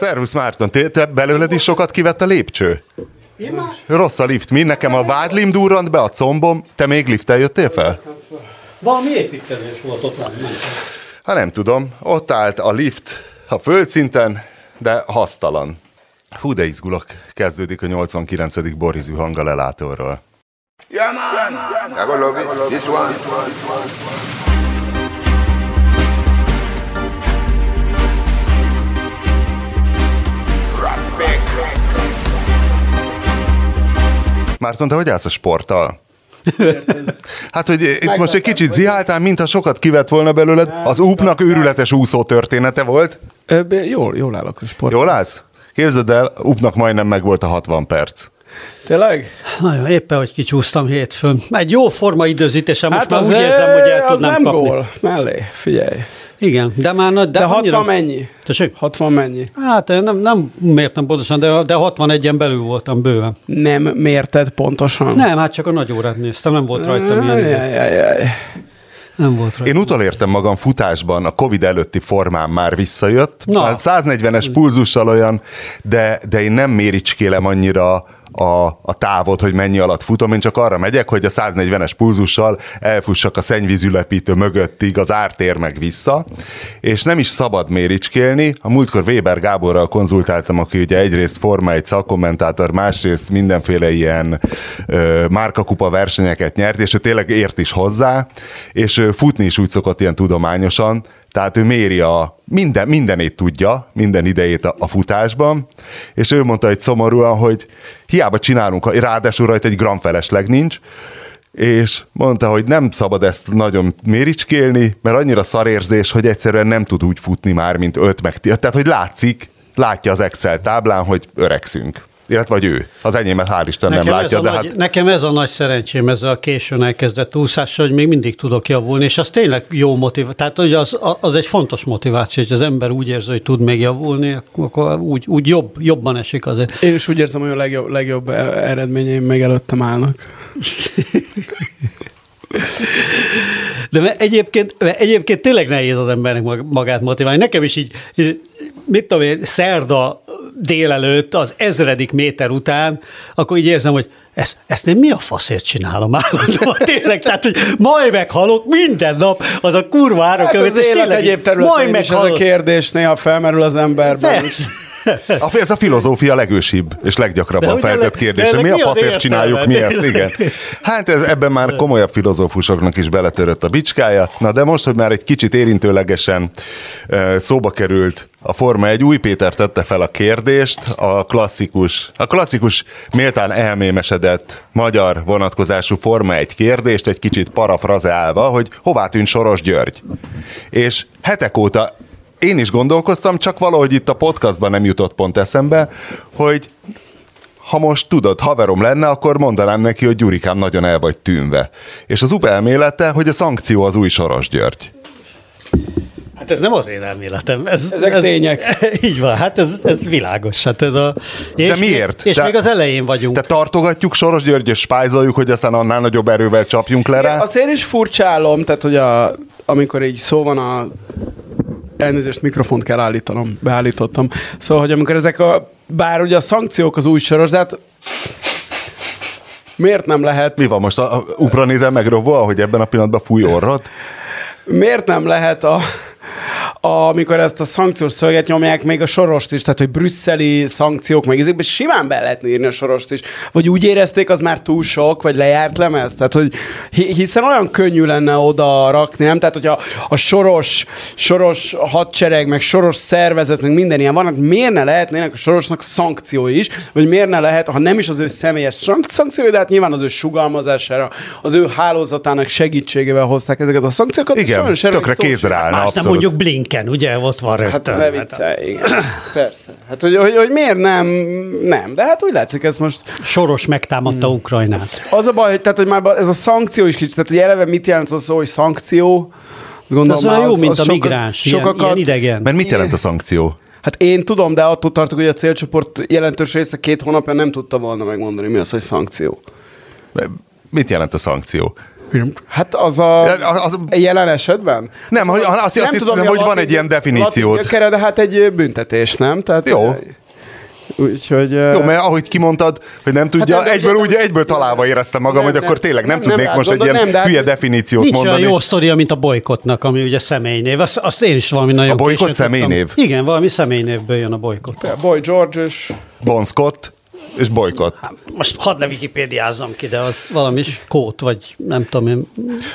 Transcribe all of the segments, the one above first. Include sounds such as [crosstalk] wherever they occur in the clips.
Szervusz Márton, te, te belőled is sokat kivett a lépcső? Rossz a lift, mi? Nekem a vádlim durrant be a combom, te még lifttel jöttél fel? Valami építkezés volt ott, nem. Ha nem tudom, ott állt a lift a földszinten, de hasztalan. Hú, de izgulok. Kezdődik a 89. Borizű hang a lelátóról. Yeah, man. I gonna love it. This one. Márton, te hogy állsz a sporttal? [laughs] Hát, hogy itt most egy kicsit ziháltál, mintha sokat kivett volna belőled. Az úpnak őrületes úszó története volt. Ö, jól, jól állok a sport. Jól állsz? Képzeld el, úpnak majdnem meg volt a 60 perc. Tényleg? Nagyon éppen, hogy kicsúsztam hétfőn. Egy jó forma időzítésem, most Hát már az, úgy érzem, hogy el tudnám nem kapni. gól. Mellé, figyelj. Igen, de már nagy, de, De 60 annyira... mennyi? Tessék? 60 mennyi? Hát nem, nem mértem pontosan, de, de 61-en belül voltam bőven. Nem mérted pontosan. Nem, hát csak a nagy órát néztem, nem volt rajtam ilyen. Nem volt rajta. Én utolértem magam futásban, a Covid előtti formám már visszajött. Na. Hát 140-es pulzussal olyan, de, de én nem méricskélem annyira a, a távot, hogy mennyi alatt futom, én csak arra megyek, hogy a 140-es pulzussal elfussak a szennyvízülepítő mögöttig, az ártér meg vissza, és nem is szabad méricskélni. A múltkor Weber Gáborral konzultáltam, aki ugye egyrészt Forma egy szakkommentátor, másrészt mindenféle ilyen ö, márkakupa versenyeket nyert, és ő tényleg ért is hozzá, és ö, futni is úgy szokott ilyen tudományosan, tehát ő méri a minden, mindenét tudja, minden idejét a, a futásban, és ő mondta egy szomorúan, hogy hiába csinálunk, ráadásul rajta egy gram felesleg nincs, és mondta, hogy nem szabad ezt nagyon méricskélni, mert annyira szarérzés, hogy egyszerűen nem tud úgy futni már, mint öt meg Tehát, hogy látszik, látja az Excel táblán, hogy öregszünk. Illetve vagy ő. Az enyémet hál' Isten nem ez látja, de nagy, hát Nekem ez a nagy szerencsém, ez a későn elkezdett úszással, hogy még mindig tudok javulni, és az tényleg jó motiváció. Tehát hogy az, az egy fontos motiváció, hogy az ember úgy érzi, hogy tud még javulni, akkor úgy, úgy jobb, jobban esik azért. Én is úgy érzem, hogy a legjobb, legjobb eredményeim meg előttem állnak. [laughs] De mert egyébként, mert egyébként tényleg nehéz az embernek mag- magát motiválni. Nekem is így, így mit tudom én, szerda délelőtt, az ezredik méter után, akkor így érzem, hogy ezt, ezt én mi a faszért csinálom állandóan? [laughs] Tényleg, tehát, hogy majd meghalok minden nap, az a kurva Hát árakövet, az élet egyéb területén is ez a kérdés néha felmerül az emberben. Persze. A- Ez a filozófia legősibb és leggyakrabban feltett kérdése. Mi a faszért csináljuk mi ezt? Igen. Hát ez, ebben már komolyabb filozófusoknak is beletörött a bicskája. Na de most, hogy már egy kicsit érintőlegesen szóba került a Forma egy új Péter tette fel a kérdést, a klasszikus, a klasszikus méltán elmémesedett magyar vonatkozású Forma egy kérdést, egy kicsit parafrazeálva, hogy hová tűnt Soros György. És hetek óta én is gondolkoztam, csak valahogy itt a podcastban nem jutott pont eszembe, hogy ha most tudod, haverom lenne, akkor mondanám neki, hogy Gyurikám nagyon el vagy tűnve. És az UP elmélete, hogy a szankció az új Soros György. Hát ez nem az én elméletem. Ez, Ezek ez, tények. [laughs] Így van, hát ez, ez világos. Hát ez a, és, De miért? És De- még az elején vagyunk. Te tartogatjuk Soros György, és spájzoljuk, hogy aztán annál nagyobb erővel csapjunk le rá. Azt én is furcsálom, tehát hogy a, amikor így szó van a elnézést, mikrofont kell állítanom, beállítottam. Szóval, hogy amikor ezek a, bár ugye a szankciók az új soros, de hát miért nem lehet, Mi van most? A, a upra nézel meg, Robo, hogy ebben a pillanatban fúj orrod? miért nem lehet a, amikor ezt a szankciós szöveget nyomják, még a sorost is, tehát hogy brüsszeli szankciók, meg ezekben simán be lehetne írni a sorost is. Vagy úgy érezték, az már túl sok, vagy lejárt lemez? Tehát, hogy hi- hiszen olyan könnyű lenne oda rakni, nem? Tehát, hogyha a soros, soros hadsereg, meg soros szervezet, meg minden ilyen vannak, miért ne lehetnének a sorosnak szankciói is, vagy miért ne lehet, ha nem is az ő személyes szank- szankciói, de hát nyilván az ő sugalmazására, az ő hálózatának segítségével hozták ezeket a szankciókat. Igen, tökre kézre állna, Más nem mondjuk Blinken, ugye, ott van Hát rögtön. ne viccelj, igen. Persze. Hát, hogy, hogy, hogy miért nem, nem. De hát úgy látszik, ez most Soros megtámadta Ukrajnát. az a baj, hogy, tehát, hogy már ez a szankció is kicsit, tehát hogy eleve mit jelent az a szó, hogy szankció, azt gondolom, Az olyan már jó, mint a soka- migráns, ilyen, sokakat, ilyen idegen. Mert mit jelent a szankció? Hát én tudom, de attól tartok, hogy a célcsoport jelentős része két hónapja nem tudta volna megmondani, mi az, hogy szankció. Mit jelent a szankció? Hát az a... Az- az- jelen esetben? Nem, hogy- azt- azt hittem, mi a hogy van egy ilyen gyökere, de hát egy büntetés, nem? Tehát, Jó. Úgyhogy... Jó, mert ahogy kimondtad, hogy nem tudja, Hát egyből, ugye- úgy, egyből találva éreztem magam, Nem, hogy akkor nem. tényleg nem, Nem, tudnék nem most egy rá ilyen nem, de hülye hát- definíciót Nincs mondani. olyan jó sztoria, mint a bolykotnak, ami ugye személynév. Azt, azt én is valami nagyon A bolykott későn tudtam. személynév? Igen, valami személynévből jön a bolykott. Boy George és... Bon Scott és bolykott. Most hadd ne wikipédiázzam ki, de az valami kót, vagy nem tudom én.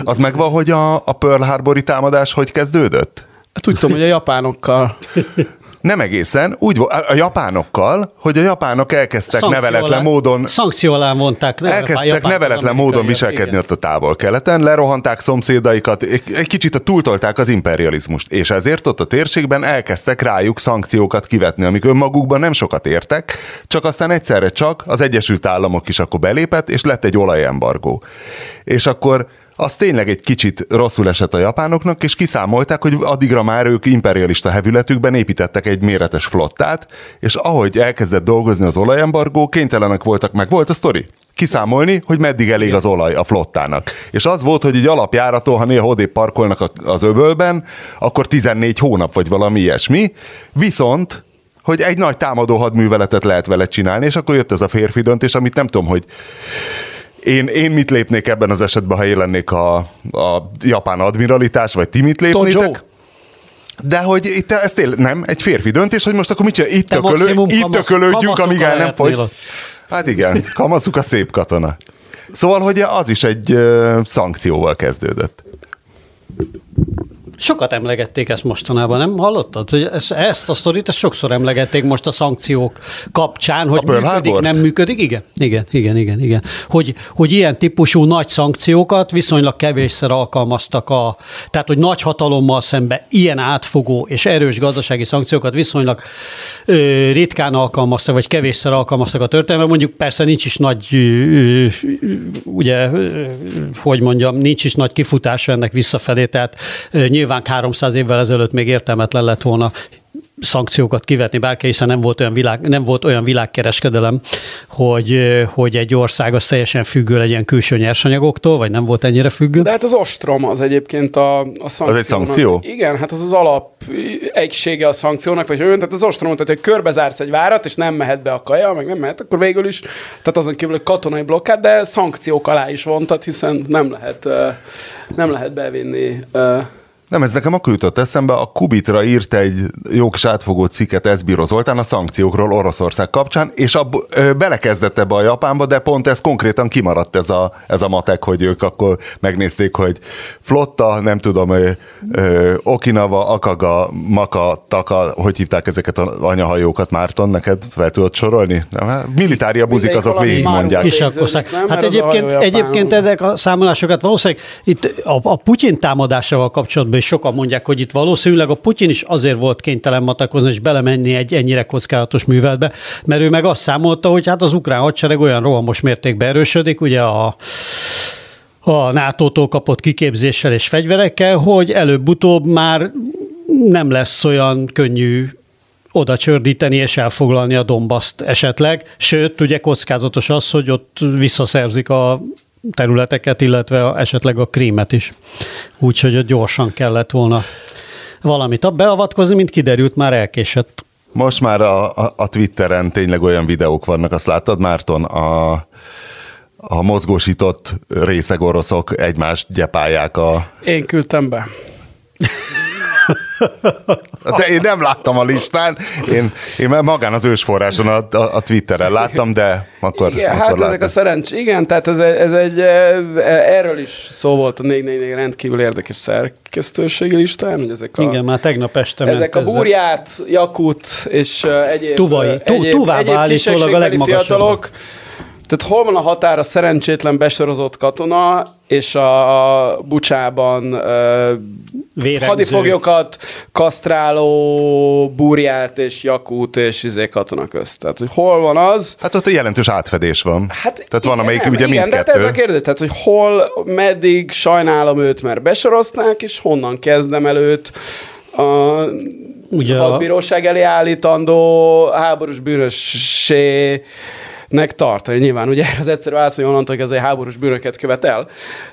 Az megvan, hogy a, a Pearl Harbori támadás hogy kezdődött? Hát úgy tudom, hogy a japánokkal. [laughs] Nem egészen. Úgy volt, a japánokkal, hogy a japánok elkezdtek Szankció neveletlen alá- módon Szankció alá vonták. ne- elkezdtek neveletlen módon viselkedni igen. ott a távol-keleten, lerohanták szomszédaikat, egy egy kicsit a túltolták az imperializmust, és ezért ott a térségben elkezdtek rájuk szankciókat kivetni, amik önmagukban nem sokat értek, csak aztán egyszerre csak az Egyesült Államok is akkor belépett, és lett egy olajembargó. És akkor az tényleg egy kicsit rosszul esett a japánoknak, és kiszámolták, hogy addigra már ők imperialista hevületükben építettek egy méretes flottát, és ahogy elkezdett dolgozni az olajembargó, kénytelenek voltak, meg. Volt a sztori, kiszámolni, hogy meddig elég az olaj a flottának. És az volt, hogy egy alapjáraton, ha néha odébb parkolnak az öbölben, akkor 14 hónap vagy valami ilyesmi, viszont hogy egy nagy támadó hadműveletet lehet vele csinálni, és akkor jött ez a férfi döntés, amit nem tudom, hogy én, én mit lépnék ebben az esetben, ha én lennék a, a japán admiralitás, vagy ti mit lépnétek? Tojo. De hogy itt ez tényleg nem, egy férfi döntés, hogy most akkor mit csinál? Itt, tökölő, itt tökölődjünk, amíg el nem fogy. Hát igen, kamaszuk a szép katona. Szóval, hogy az is egy ö, szankcióval kezdődött. Sokat emlegették ezt mostanában, nem hallottad? Hogy ezt, ezt a sztorit ezt sokszor emlegették most a szankciók kapcsán, hogy működik, Harbort? nem működik. Igen, igen, igen, igen, igen. Hogy, hogy ilyen típusú nagy szankciókat viszonylag kevésszer alkalmaztak a, tehát hogy nagy hatalommal szembe ilyen átfogó és erős gazdasági szankciókat viszonylag ö, ritkán alkalmaztak, vagy kevésszer alkalmaztak a történelemben. Mondjuk persze nincs is nagy, ö, ö, ugye, ö, hogy mondjam, nincs is nagy kifutása ennek visszafelé, tehát ö, nyilván 300 évvel ezelőtt még értelmetlen lett volna szankciókat kivetni bárki, hiszen nem volt olyan, világ, nem volt olyan világkereskedelem, hogy, hogy egy ország az teljesen függő legyen külső nyersanyagoktól, vagy nem volt ennyire függő. De hát az ostrom az egyébként a, a szankciónak. szankció? Igen, hát az az alap egysége a szankciónak, vagy olyan, tehát az ostrom, tehát hogy körbezársz egy várat, és nem mehet be a kaja, meg nem mehet, akkor végül is, tehát azon kívül hogy katonai blokkád, de szankciók alá is vontat, hiszen nem lehet, nem lehet bevinni Nem, ez nekem akkor jutott eszembe, a Kubitra írt egy jó kis átfogó cikket Eszbíró Zoltán a szankciókról Oroszország kapcsán, és abba, ö, belekezdett ebbe a Japánba, de pont ez konkrétan kimaradt ez a, ez a matek, hogy ők akkor megnézték, hogy flotta, nem tudom, ö, ö, Okinawa, Akaga, Maka, Taka, hogy hívták ezeket az anyahajókat, Márton, neked fel tudod sorolni? Nem, hát militária buzik, azok Kisarkország. nem? Hát egyébként, egyébként ezek a számolásokat valószínűleg itt a, a Putyin támadásával kapcsolatban is sokan mondják, hogy itt valószínűleg a Putyin is azért volt kénytelen matakozni és belemenni egy ennyire kockázatos műveletbe, mert ő meg azt számolta, hogy hát az ukrán hadsereg olyan rohamos mértékben erősödik, ugye a a NATO-tól kapott kiképzéssel és fegyverekkel, hogy előbb-utóbb már nem lesz olyan könnyű oda csördíteni és elfoglalni a Dombaszt esetleg. Sőt, ugye kockázatos az, hogy ott visszaszerzik a területeket, illetve a, esetleg a krímet is. Úgyhogy ott gyorsan kellett volna valamit beavatkozni, mint kiderült, már elkésett. Most már a, a, a Twitteren tényleg olyan videók vannak, azt láttad, Márton? A, a mozgósított részeg oroszok egymást gyepálják a... Én küldtem be. De én nem láttam a listán, én, én már magán az ősforráson a, a, a Twitteren láttam, de akkor, Igen, akkor hát ezek láttam. a szerencs... Igen, tehát ez, ez egy... eh, Erről is szó volt a 444 rendkívül érdekes szerkesztőségi listán, hogy ezek a... Igen, már tegnap este Ezek a ezzel. Búrját, Jakut és uh, egyéb, Tuvai. uh, Tu- Tuvába állítólag a legmagasabb. fiatalok. Tehát hol van a határ a szerencsétlen besorozott katona és a Bucsában uh, hadifoglyokat kasztráló Búrját és Jakut és izé katona közt. Tehát, hogy hol van az, Hát ott jelentős átfedés van. Hát Tehát van, igen, amelyik nem, ugye igen, de hát mindkettő. ez a kérdés, tehát hogy hol, meddig sajnálom őt, mert besorozták, és honnan kezdem el őt a Ugye a- hadbíróság elé állítandó háborús bűnössé nek tartani. Nyilván ugye az egyszerű válasz, hogy onnantól, hogy ez egy háborús bűnöket követel.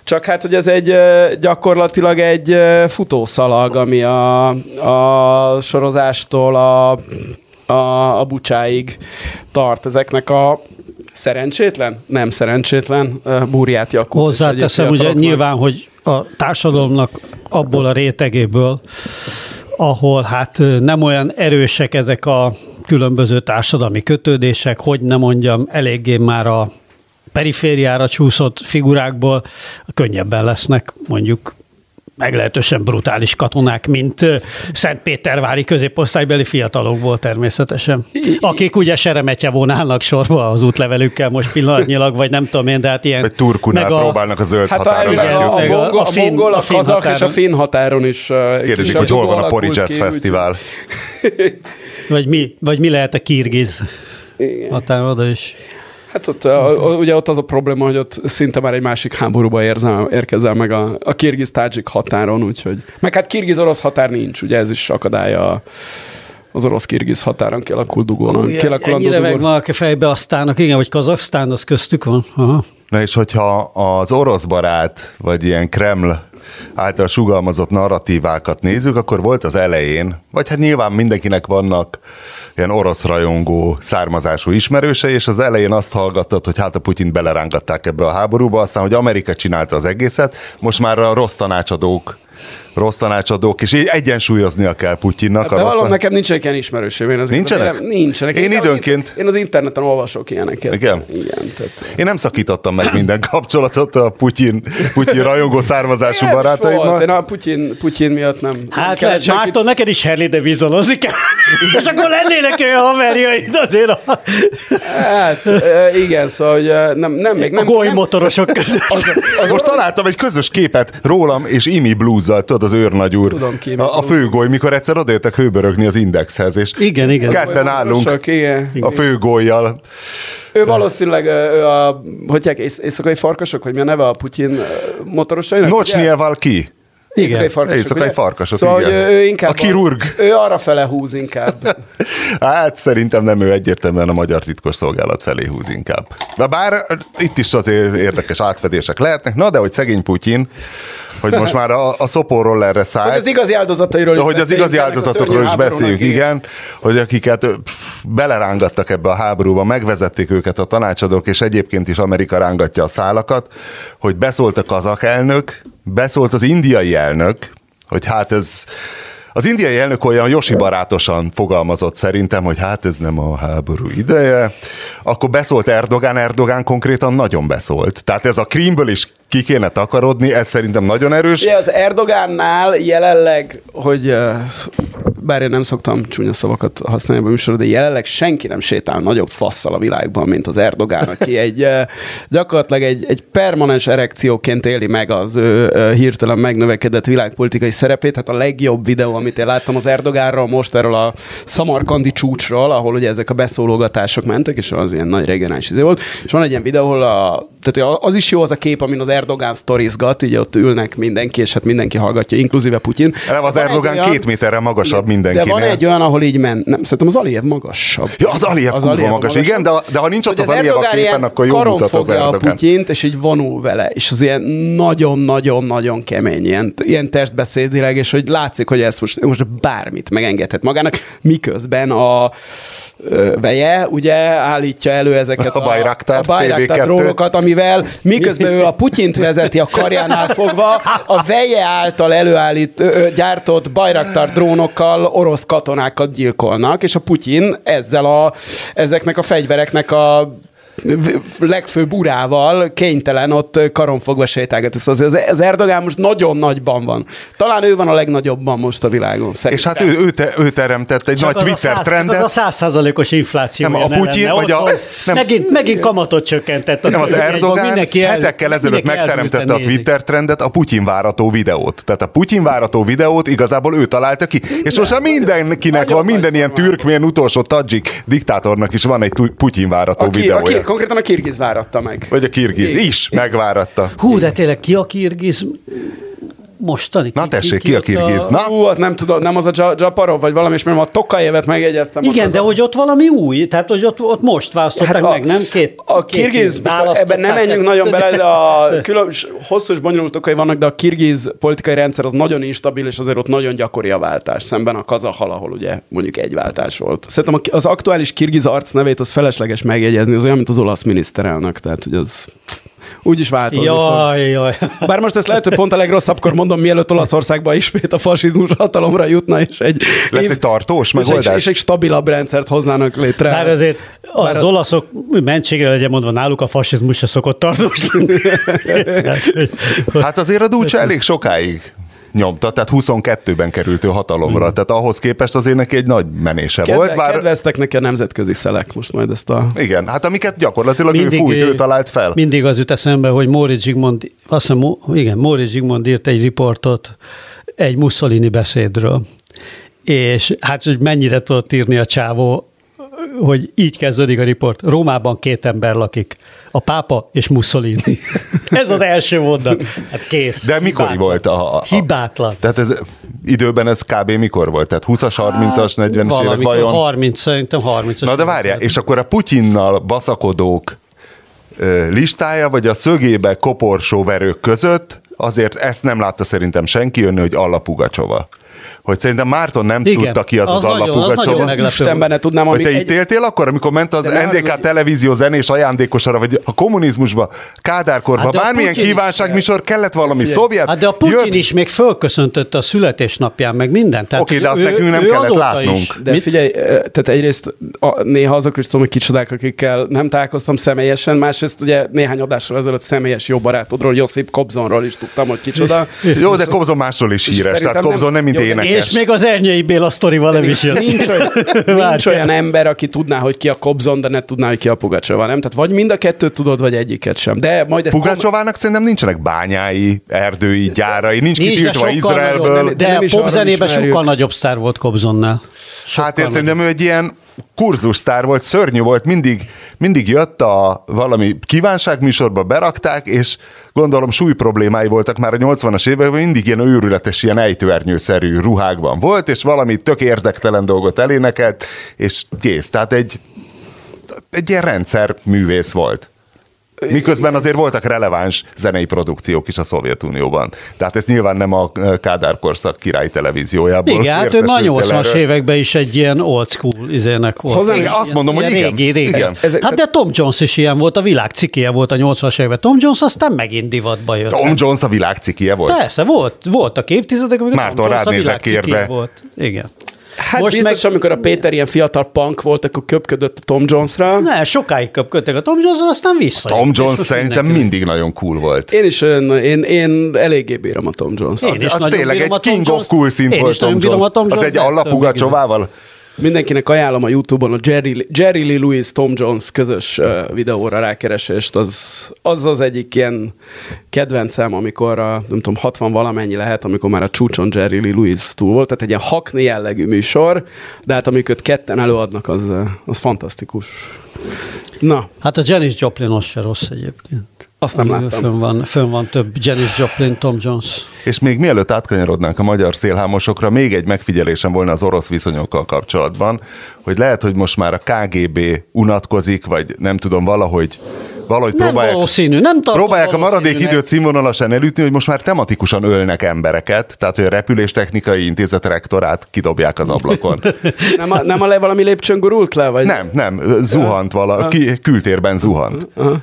Csak hát, hogy ez egy gyakorlatilag egy futószalag, ami a, a sorozástól a, a, a bucsáig tart ezeknek a szerencsétlen, nem szerencsétlen ö, Búriát Jakub. Hozzáteszem ugye nyilván, hogy a társadalomnak abból a rétegéből, ahol hát nem olyan erősek ezek a különböző társadalmi kötődések, hogy nem mondjam, eléggé már a perifériára csúszott figurákból könnyebben lesznek mondjuk meglehetősen brutális katonák, mint Szentpétervári középosztálybeli fiatalokból természetesen. Akik ugye Seremetje vonálnak sorba az útlevelükkel most pillanatnyilag, vagy nem tudom én, de hát ilyen... Vagy Turkunál meg a- próbálnak a zöld Hát a, határon igen, a, a- mongol, a a, finn- mongol, a, a kazak és a finn határon is. uh, Kérdezik, hogy hol van a Pori Jazz Fesztivál. Vagy mi, vagy mi lehet a kirgiz Igen. határon oda is. Hát ott, a, a, ugye ott az a probléma, hogy ott szinte már egy másik háborúba érzel, érkezel meg a, a kirgiz-tádzsik határon, úgyhogy... Meg hát kirgiz-orosz határ nincs, ugye ez is akadálya az orosz-kirgiz határon kialakult dugónak. Ugye, kialakulandó ennyire dugón. megvannak a fejbe aztának, igen, vagy Kazaksztán, az köztük van. Aha. Na és hogyha az orosz barát, vagy ilyen Kreml által sugalmazott narratívákat nézzük, akkor volt az elején, vagy hát nyilván mindenkinek vannak ilyen orosz rajongó származású ismerőse, és az elején azt hallgattad, hogy hát a Putyint belerángatták ebbe a háborúba, aztán, hogy Amerika csinálta az egészet, most már a rossz tanácsadók rossz tanácsadók, és így egyensúlyoznia kell Putyinnak. Hát a de tan- nekem nincsenek ilyen ismerőseim. Én Nincsenek? nem- Nincsenek. Én de időnként- Én az interneten olvasok ilyeneket. Igen? Igen. Tehát... Én nem szakítottam meg minden kapcsolatot a Putyin, Putyin rajongó származású volt. Én barátaimmal. a Putyin, Putyin miatt nem. Hát lehet, senkit- Márton, neked is Harley Davisonozni kell. [laughs] És akkor lennének olyan haverjaid azért a, Hát, igen, szóval, hogy nem, nem, még a nem, golymotorosok között. Az most találtam egy közös képet rólam és Imi bluzzal, tudod, az őrnagyúr. Tudom ki, a, a főgoly, mikor egyszer odajöttek hőbörögni az indexhez, és Igen, igen. ketten állunk Sok, igen. a főgolyjal. Ő valószínűleg ő a, hogy éjszakai farkasok, vagy mi a neve a Putyin motorosainak? ugye? Nocsnyeval ki? Éjszakai Igen. farkasok. Éjszakai farkasok, szóval, igen. Hogy ő inkább A kirurg. Ő arra fele húz inkább. [laughs] Hát szerintem nem ő egyértelműen a magyar titkos szolgálat felé húz inkább. De bár itt is azért érdekes átfedések lehetnek, na de hogy szegény Putyin, hogy most már a, a szoporról erre szállt. Hogy az igazi áldozatairól is hogy az igazi áldozatokról is beszéljük, igen, hogy akiket belerángattak ebbe a háborúba, megvezették őket a tanácsadók, és egyébként is Amerika rángatja a szálakat, hogy beszólt a kazak elnök, beszólt az indiai elnök, hogy hát ez az indiai elnök olyan Josi barátosan fogalmazott szerintem, hogy hát ez nem a háború ideje. Akkor beszólt Erdogán, Erdogán konkrétan nagyon beszólt. Tehát ez a Krímből is ki kéne takarodni, ez szerintem nagyon erős. Ugye az Erdogánnál jelenleg, hogy bár én nem szoktam csúnya szavakat használni a műsorban, de jelenleg senki nem sétál nagyobb fasszal a világban, mint az Erdogán, aki [laughs] egy gyakorlatilag egy, egy permanens erekcióként éli meg az ő hirtelen megnövekedett világpolitikai szerepét. Hát a legjobb videó, amit én láttam az Erdogánról most erről a Samarkandi csúcsról, ahol ugye ezek a beszólogatások mentek, és az ilyen nagy regionális izé volt, és van egy ilyen videó, ahol a, tehát az is jó az a kép, amin az Erdogán sztorizgat, így ott ülnek mindenki, és hát mindenki hallgatja, inkluzíve Putyin. Eleve az Erdogán olyan- két méterre magasabb De mindenkinél. van egy olyan, ahol így ment. Nem, szerintem az Aliyev magasabb. Ja, az Aliyev kurva Aliyev magas, igen, de, de ha nincs ott Szóval az Aliyev a képen, akkor jó mutat az Erdogán. Putyint, és így vonul vele, és az ilyen nagyon-nagyon-nagyon kemény, ilyen, ilyen testbeszédileg, és hogy látszik, hogy ezt most, most bármit megengedhet magának, miközben a veje, ugye állítja elő ezeket A Bayraktar a Bayraktar TB2. drónokat, amivel miközben ő a Putyint vezeti a karjánál fogva, a veje által előállít, gyártott Bayraktar drónokkal orosz katonákat gyilkolnak, és a Putyin ezzel a, ezeknek a fegyvereknek a legfőbb urával kénytelen ott karonfogva sétálgat. Ez az, az- az Erdogán most nagyon nagyban van. Talán ő van a legnagyobban most a világon. És Szerintem. hát ő, ő, te, ő teremtett egy Csak nagy az Twitter száz- trendet. Az a százszázalékos infláció. Nem, a Putyin, lenne. vagy a- nem. Megint, megint kamatot csökkentett. Nem, az Erdogán el- hetekkel ezelőtt megteremtette a. Twitter trendet, a Putyin várató videót. Tehát a Putyin várató videót igazából ő találta ki. És most már mindenkinek van, minden ilyen türkmén utolsó tadzsik diktátornak is van egy Putyin várató videója. Konkrétan a kirgiz váratta meg. Vagy a kirgiz is megváratta. Hú, de tényleg ki a kirgiz? Mostani. Na tessék, ki a ott kirgiz? Na? Ú, hát nem tudom, nem az a Ja- Japarov, vagy valami, és mert a Tokajevet megjegyeztem. Igen, de a... hogy ott valami új, tehát hogy ott, ott most választották Hát a, meg, nem? Két, a kirgiz, ebben nem menjünk nagyon bele, de a [laughs] külön, hosszú és bonyolult okai vannak, de a kirgiz politikai rendszer az nagyon instabil, és azért ott nagyon gyakori a váltás, szemben a kazahal, ahol ugye mondjuk egy váltás volt. Szerintem a- az aktuális kirgiz arc nevét az felesleges megjegyezni, az olyan, mint az olasz miniszterelnök, tehát hogy az úgy is változni fog. Jaj, jaj. Bár most ezt lehet, hogy pont a legrosszabbkor mondom, mielőtt Olaszországban ismét a fasizmus hatalomra jutna, és egy, Lesz egy tartós és egy, megoldás? és egy stabilabb rendszert hoznának létre. Bár azért az Bár a- olaszok mentségre legyen mondva, náluk a fasizmus se szokott tartós lenni. [laughs] [laughs] Hogy- Hát azért a Dulce elég sokáig nyomta, tehát 22-ben került ő hatalomra, tehát ahhoz képest azért neki egy nagy menése Kedve, volt, bár Kedveztek neki a nemzetközi szelek most majd ezt a... igen, hát amiket gyakorlatilag ő Mindig, fújt, ő talált fel. Mindig az jut eszembe, hogy Móricz Zsigmond, azt hiszem, igen, Móricz Zsigmond írt egy riportot egy Mussolini beszédről, és hát, hogy mennyire tudott írni a csávó, hogy így kezdődik a riport. Rómában két ember lakik, a pápa és Mussolini. [laughs] Ez az első mondat. Hát kész. De mikor Hibátlan. volt a, a, a... Hibátlan. Tehát ez időben ez kb. mikor volt? Tehát 20-as, 30-as, 40-es évek vajon? 30, szerintem 30 Na de várjál, és akkor a Putyinnal baszakodók listája, vagy a szögébe koporsó verők között, azért ezt nem látta szerintem senki jönni, hogy Alla Pugacsova. Hogy szerintem Márton nem Igen, tudta ki az az, az Alla nagyon- az nagyon Pugacsova. meglepő. Istenben ne tudnám, Hogy amíg te itt éltél akkor, amikor ment az De NDK haragudj. televízió zenés ajándékosara, vagy a kommunizmusba, Kádárkorba, Hát de bármilyen Putyin- kívánságműsor kellett valami szovjet. Hát de a Putyin jött- is még fölköszöntötte a születésnapján, meg mindent. Oké, de hogy azt nekünk nem kellett látnunk. De Mit? figyelj, tehát egyrészt a, néha azok is tudom, hogy kicsodák, akikkel nem találkoztam személyesen, másrészt ugye néhány adással ezelőtt személyes jó barátodról, Josip Kobzonról is tudtam, hogy kicsoda. Jó, de Kobzon másról is híres, tehát Kobzon nem, mint Jó, És még az Ernyei Béla sztorival nem is jött. Nincs olyan, [laughs] nincs olyan ember, aki tudná, hogy ki a Kobzon, de ne tudná, hogy ki a Pugacsova, nem? Tehát vagy mind a kettőt tudod, vagy egyiket sem. De majd ezt Pugácsovának szerintem nincsenek bányái, erdői, gyárai, nincs Nincs, kitiltva sokkal Izraelből. nagyobb, De De, de popzenében sokkal nagyobb sztár volt Kobzonnál. Hát én szerintem ő egy ilyen kurzussztár volt, szörnyű volt, mindig, mindig jött a valami kívánságműsorba, berakták, és gondolom súly problémái voltak már a 80-as években, mindig ilyen őrületes, ilyen ejtőernyőszerű ruhákban volt, és valami tök érdektelen dolgot elénekelt, és kész. Tehát egy, egy ilyen rendszer művész volt. Miközben azért voltak releváns zenei produkciók is a Szovjetunióban. Tehát ez nyilván nem a Kádár korszak király televíziójából. Igen, hát ő el 80-as erről. években is egy ilyen old school izének volt. Hozzám is- Ilyen- azt mondom, hogy ilyen igen. Régi, régi. Igen. Ezek- hát de Tom Jones is ilyen volt, a világ cikéje volt a 80-as években. Tom Jones aztán megint divatba jött. Tom Jones a világ cikie volt. Persze, volt, voltak évtizedek, amikor Márton, Tom Jones a világ kérve. volt. Igen. Hát Most biztos, meg- amikor a Péter ilyen fiatal punk volt, akkor köpködött a Tom Jonesra. Ne, sokáig köpködtek a Tom Jones, aztán vissza. Tom Jones szerintem mindig nagyon cool volt. Én is olyan, én, én eléggé bírom a Tom Jones-t. Én is Az nagyon tényleg bírom egy a Tom King of Jones-t. Cool szint Én volt Tom bírom Jones. a Tom Az Jones-t, egy de allapugacsovával. Mindenkinek ajánlom a Youtube-on a Jerry, Jerry Lee Lewis Tom Jones közös videóra rákeresést. Az, az az egyik ilyen kedvencem, amikor a, nem tudom, 60 valamennyi lehet, amikor már a csúcson Jerry Lee Lewis túl volt. Tehát egy ilyen hakni jellegű műsor, de hát amiket ketten előadnak, az, az fantasztikus. Na, Hát a Janis Joplin az se rossz egyébként. Azt nem láttam. Fönn van, fönn van több Janis Joplin, Tom Jones. És még mielőtt átkanyarodnánk a magyar szélhámosokra, még egy megfigyelésem volna az orosz viszonyokkal kapcsolatban, hogy lehet, hogy most már a KGB unatkozik, vagy nem tudom, valahogy valahogy Nem próbálják, valószínű, nem próbálják a maradék időt színvonalasan elütni, hogy most már tematikusan ölnek embereket, tehát hogy a repüléstechnikai intézet rektorát kidobják az ablakon. [laughs] nem a, nem a le, valami lépcsőn gurult le? Vagy? nem, nem, zuhant vala, ki, kültérben zuhant. Aha.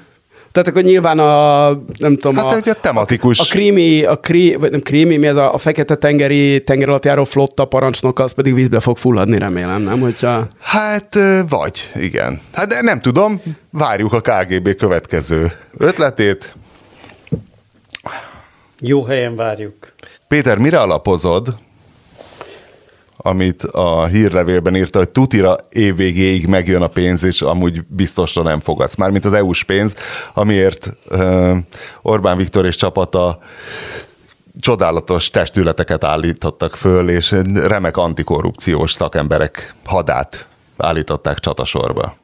Tehát akkor nyilván a, nem tudom, Hát a, egy tematikus. a krími, a krí, vagy nem krími, mi ez a, a fekete tengeri tenger alatt járó flotta parancsnok, az pedig vízbe fog fulladni, remélem, nem? Hogyha... Hát, vagy, igen. Hát de nem tudom, várjuk a KGB következő ötletét. Jó helyen várjuk. Péter, mire alapozod, amit a hírlevélben írta, hogy tutira évvégéig megjön a pénz, és amúgy biztosra nem fogadsz. Mármint az EU-s pénz, amiért Orbán Viktor és csapata csodálatos testületeket állítottak föl, és remek antikorrupciós szakemberek hadát állították csatasorba.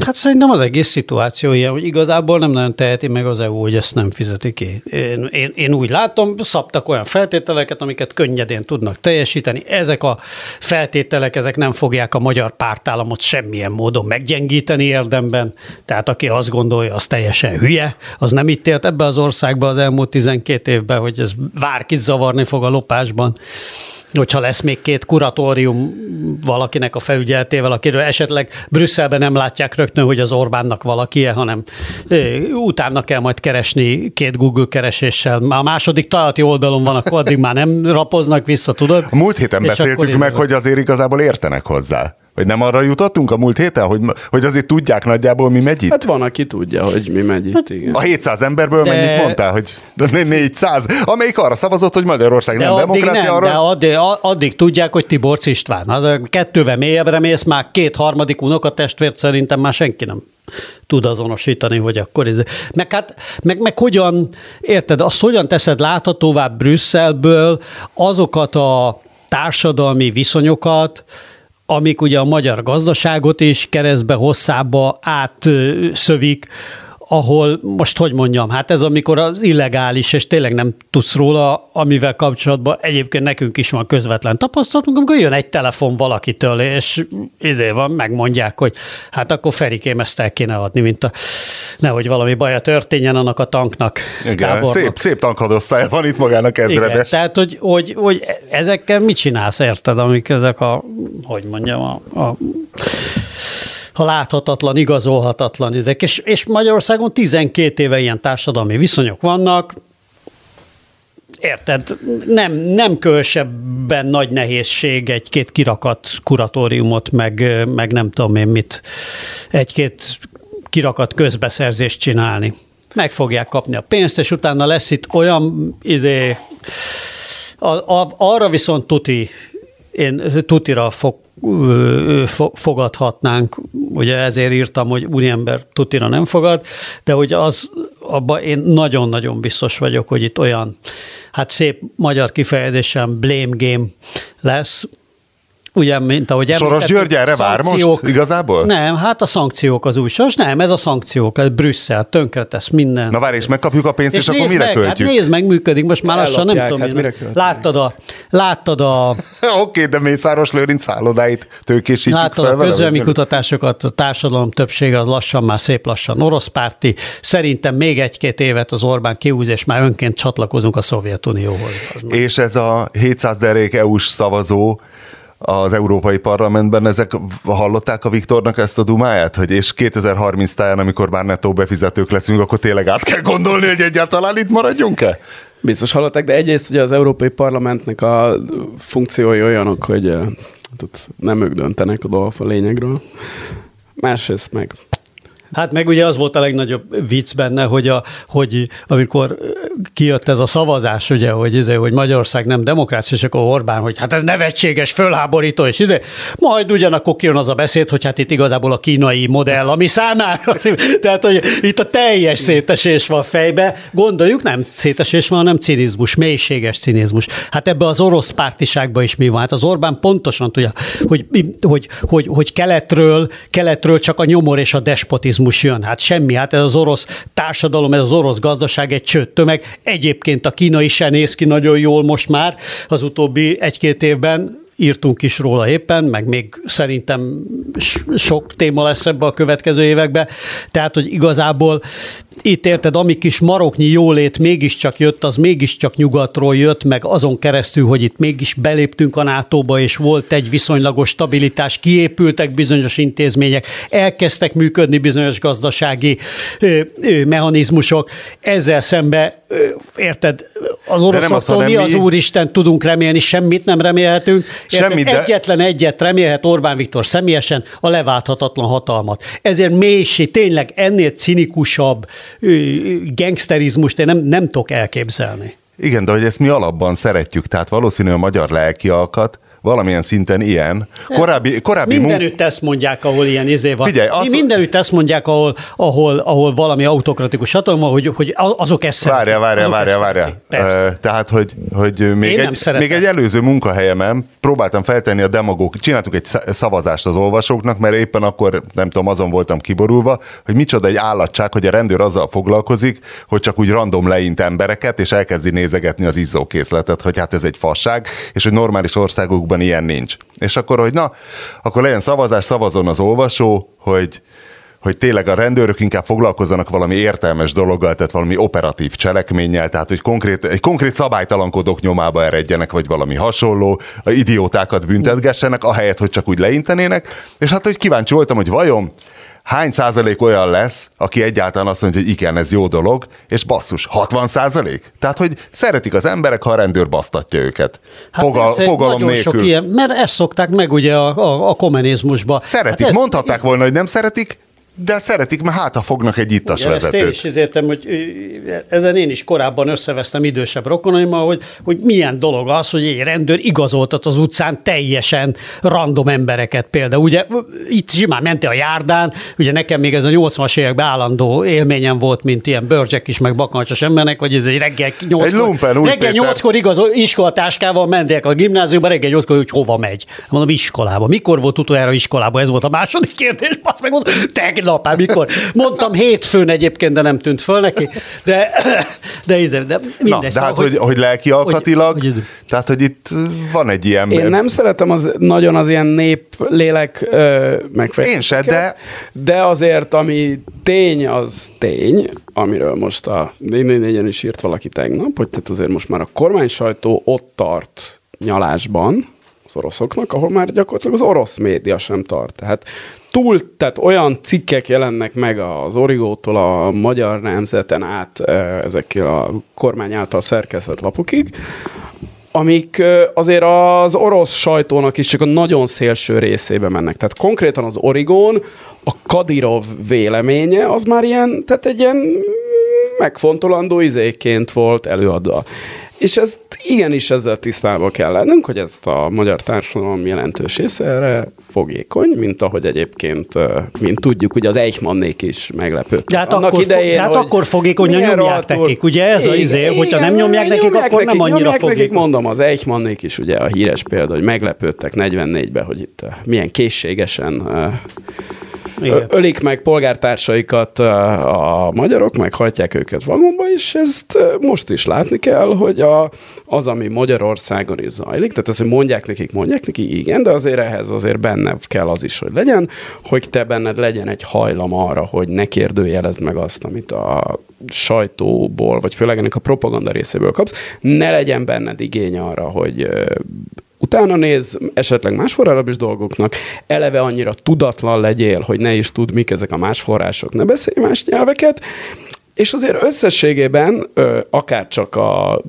Hát szerintem az egész szituáció ilyen, hogy igazából nem nagyon teheti meg az EU, hogy ezt nem fizeti ki. Én, én, én úgy látom, szabtak olyan feltételeket, amiket könnyedén tudnak teljesíteni. Ezek a feltételek, ezek nem fogják a magyar pártállamot semmilyen módon meggyengíteni érdemben. Tehát aki azt gondolja, az teljesen hülye, az nem itt élt ebbe az országba az elmúlt 12 évben, hogy ez bárkit zavarni fog a lopásban hogyha lesz még két kuratórium valakinek a felügyeletével, akiről esetleg Brüsszelben nem látják rögtön, hogy az Orbánnak valaki hanem utána kell majd keresni két Google kereséssel. Már a második találati oldalon van, akkor addig már nem rapoznak vissza, tudod? A múlt héten beszéltük meg, hogy azért igazából értenek hozzá. Vagy nem arra jutottunk a múlt héten, hogy, hogy azért tudják nagyjából, mi megy itt? Hát van, aki tudja, hogy mi megy itt, igen. A 700 emberből De- mennyit mondtál, hogy 400, amelyik arra szavazott, hogy Magyarország De nem addig demokrácia, nem, arra... de addig, addig tudják, hogy Tiborcs István. Az kettővel mélyebbre mész, már két harmadik unokatestvért szerintem már senki nem tud azonosítani, hogy akkor ez. Meg, hát, meg, meg hogyan, érted, azt hogyan teszed láthatóvá Brüsszelből azokat a társadalmi viszonyokat, amik ugye a magyar gazdaságot is keresztbe hosszába átszövik, ahol most hogy mondjam, hát ez amikor az illegális, és tényleg nem tudsz róla, amivel kapcsolatban egyébként nekünk is van közvetlen tapasztalatunk, amikor jön egy telefon valakitől, és izé van, megmondják, hogy hát akkor Ferikém ezt el kéne adni, mint a, nehogy valami baja történjen annak a tanknak. Igen, szép, szép tankadosztály van itt magának Igen, ezredes. tehát, hogy, hogy, hogy ezekkel mit csinálsz, érted, amik ezek a, hogy mondjam, a, a a láthatatlan, igazolhatatlan ezek. És, és Magyarországon 12 éve ilyen társadalmi viszonyok vannak, Érted, nem, nem különösebben nagy nehézség egy-két kirakat kuratóriumot, meg, meg nem tudom én mit, egy-két kirakat közbeszerzést csinálni. Meg fogják kapni a pénzt, és utána lesz itt olyan izé, a, a, arra viszont tuti, én tutira fog, fogadhatnánk, ugye ezért írtam, hogy úriember tutira nem fogad, de hogy az, abban én nagyon-nagyon biztos vagyok, hogy itt olyan, hát szép magyar kifejezésen blame game lesz, Ugye, mint ahogy Soros említettük, György erre vár most igazából? Nem, hát a szankciók az új soros, nem, ez a szankciók, ez Brüsszel, tönkretesz minden. Na várj, és megkapjuk a pénzt, és, és akkor mire meg, költjük? Hát nézd meg, működik, most már lassan nem tudom. hát mire láttad a, láttad a, [laughs] Oké, de Mészáros Lőrinc szállodáit tőkésítjük láttad fel a vagy- kutatásokat, a társadalom többsége az lassan már szép lassan orosz párti. Szerintem még egy-két évet az Orbán kiúz, és már önként csatlakozunk a Szovjetunióhoz. És ez a 700 derék EU-s szavazó az Európai Parlamentben, ezek hallották a Viktornak ezt a dumáját, hogy és 2030 táján, amikor már nettó befizetők leszünk, akkor tényleg át kell gondolni, hogy egyáltalán itt maradjunk-e? Biztos hallották, de egyrészt ugye az Európai Parlamentnek a funkciói olyanok, hogy eh, hát nem ők döntenek a dolgok a lényegről. Másrészt meg Hát meg ugye az volt a legnagyobb vicc benne, hogy, a, hogy amikor kijött ez a szavazás, ugye, hogy, izé, hogy Magyarország nem demokrácia, és akkor Orbán, hogy hát ez nevetséges, fölháborító, és ide. Majd ugyanakkor kijön az a beszéd, hogy hát itt igazából a kínai modell, ami számára, [laughs] tehát hogy itt a teljes szétesés van fejbe. Gondoljuk, nem szétesés van, hanem cinizmus, mélységes cinizmus. Hát ebbe az orosz pártiságban is mi van? Hát az Orbán pontosan tudja, hogy, hogy, hogy, hogy keletről, keletről csak a nyomor és a despotizmus jön. Hát semmi, hát ez az orosz társadalom, ez az orosz gazdaság egy csőd tömeg. Egyébként a kínai se néz ki nagyon jól most már az utóbbi egy-két évben, írtunk is róla éppen, meg még szerintem sok téma lesz ebbe a következő években. Tehát, hogy igazából itt érted, ami kis maroknyi jólét mégiscsak jött, az mégiscsak nyugatról jött, meg azon keresztül, hogy itt mégis beléptünk a NATO-ba, és volt egy viszonylagos stabilitás, kiépültek bizonyos intézmények, elkezdtek működni bizonyos gazdasági ö, ö, mechanizmusok. Ezzel szembe, ö, érted, az oroszoktól mi az Úristen tudunk remélni, semmit nem remélhetünk. Semmit, de- Egyetlen egyet remélhet Orbán Viktor személyesen, a leválthatatlan hatalmat. Ezért mélység, tényleg ennél cinikusabb gangsterizmust én nem, nem tudok elképzelni. Igen, de hogy ezt mi alapban szeretjük, tehát valószínű a magyar lelki alkat, valamilyen szinten ilyen. Korábbi, korábbi mun- Mindenütt ezt mondják, ahol ilyen izé van. Figyelj, az- Mindenütt ezt mondják, ahol, ahol, ahol valami autokratikus hatalma, hogy, hogy azok ezt. Várja, várja, várja, várja. Tehát, hogy, hogy még, Én egy, még egy előző munkahelyemen próbáltam feltenni a demagóg, csináltuk egy sz- szavazást az olvasóknak, mert éppen akkor, nem tudom, azon voltam kiborulva, hogy micsoda egy állatság, hogy a rendőr azzal foglalkozik, hogy csak úgy random leint embereket, és elkezdi nézegetni az izzókészletet, hogy hát ez egy fasság, és hogy normális országokban ilyen nincs. És akkor, hogy na, akkor legyen szavazás, szavazon az olvasó, hogy hogy tényleg a rendőrök inkább foglalkozzanak valami értelmes dologgal, tehát valami operatív cselekménnyel, tehát hogy konkrét, egy konkrét szabálytalankodók nyomába eredjenek, vagy valami hasonló, a idiótákat büntetgessenek, ahelyett, hogy csak úgy leintenének. És hát, hogy kíváncsi voltam, hogy vajon hány százalék olyan lesz, aki egyáltalán azt mondja, hogy igen, ez jó dolog, és basszus, 60 százalék? Tehát, hogy szeretik az emberek, ha a rendőr basztatja őket. Hát Fogal, persze, fogalom nélkül. Sok ilyen, mert ezt szokták meg ugye a, a, a kommunizmusba. Szeretik, Hát ez- mondhatták volna, hogy nem szeretik, de szeretik, mert hát ha fognak egy ittas Igen, ezt én vezetőt. is értem, hogy ezen én is korábban összevesztem idősebb rokonaimmal, hogy, hogy milyen dolog az, hogy egy rendőr igazoltat az utcán teljesen random embereket például. Ugye itt simán mentél a járdán, ugye nekem még ez a 80-as években állandó élményem volt, mint ilyen bőrcsek is, meg bakancsos embernek, hogy ez egy reggel 8 Egy lumpen, úgy, reggel Péter. 8-kor igazol, iskolatáskával mentek a gimnáziumba, reggel 8-kor, hogy hova megy. Mondom, iskolába. Mikor volt utoljára iskolába? Ez volt a második kérdés. Azt meg mondom, tegnap, hát mikor? Mondtam hétfőn egyébként, de nem tűnt föl neki. De, de, de, de mindegy. Na, de szóval, hát, hogy, hogy lelki alkatilag, hogy- tehát, hogy itt van egy ilyen... Én nem szeretem az, nagyon az ilyen nép lélek megfejtéseket. Én se, de- De azért, ami tény, az tény, amiről most a 444-en is írt valaki tegnap, hogy tehát azért most már a kormány sajtó ott tart nyalásban, az oroszoknak, ahol már gyakorlatilag az orosz média sem tart. Tehát túl, tehát olyan cikkek jelennek meg az Origótól a magyar nemzeten át ezekkel a kormány által szerkesztett lapokig, amik azért az orosz sajtónak is csak a nagyon szélső részébe mennek. Tehát konkrétan az Origon, a Kadirov véleménye az már ilyen, tehát egy ilyen megfontolandó izéként volt előadva. És ezt igenis ezzel tisztában kell lennünk, hogy ezt a magyar társadalom jelentős része erre fogékony, mint ahogy egyébként, mint tudjuk, ugye az Eichmannék is meglepődtek. De hát akkor, de hát akkor fogékony, hogy milyen nyomják rohadtul- nekik. Ugye ez a izé, hogyha nem nyomják nekik, akkor nem annyira nyomják nekik, fogékony. mondom, az Eichmannék is ugye a híres példa, hogy meglepődtek 44-ben, hogy itt milyen készségesen Igen. ölik meg polgártársaikat a magyarok, meg hajtják őket vagonba, és ezt most is látni kell, hogy a, az, ami Magyarországon is zajlik, tehát az, hogy mondják nekik, mondják nekik, igen, de azért ehhez azért benne kell az is, hogy legyen, hogy te benned legyen egy hajlam arra, hogy ne kérdőjelezd meg azt, amit a sajtóból, vagy főleg ennek a propaganda részéből kapsz, ne legyen benned igény arra, hogy utána néz esetleg más forrás dolgoknak, eleve annyira tudatlan legyél, hogy ne is tud, mik ezek a más források, ne beszélj más nyelveket, és azért összességében, akár csak a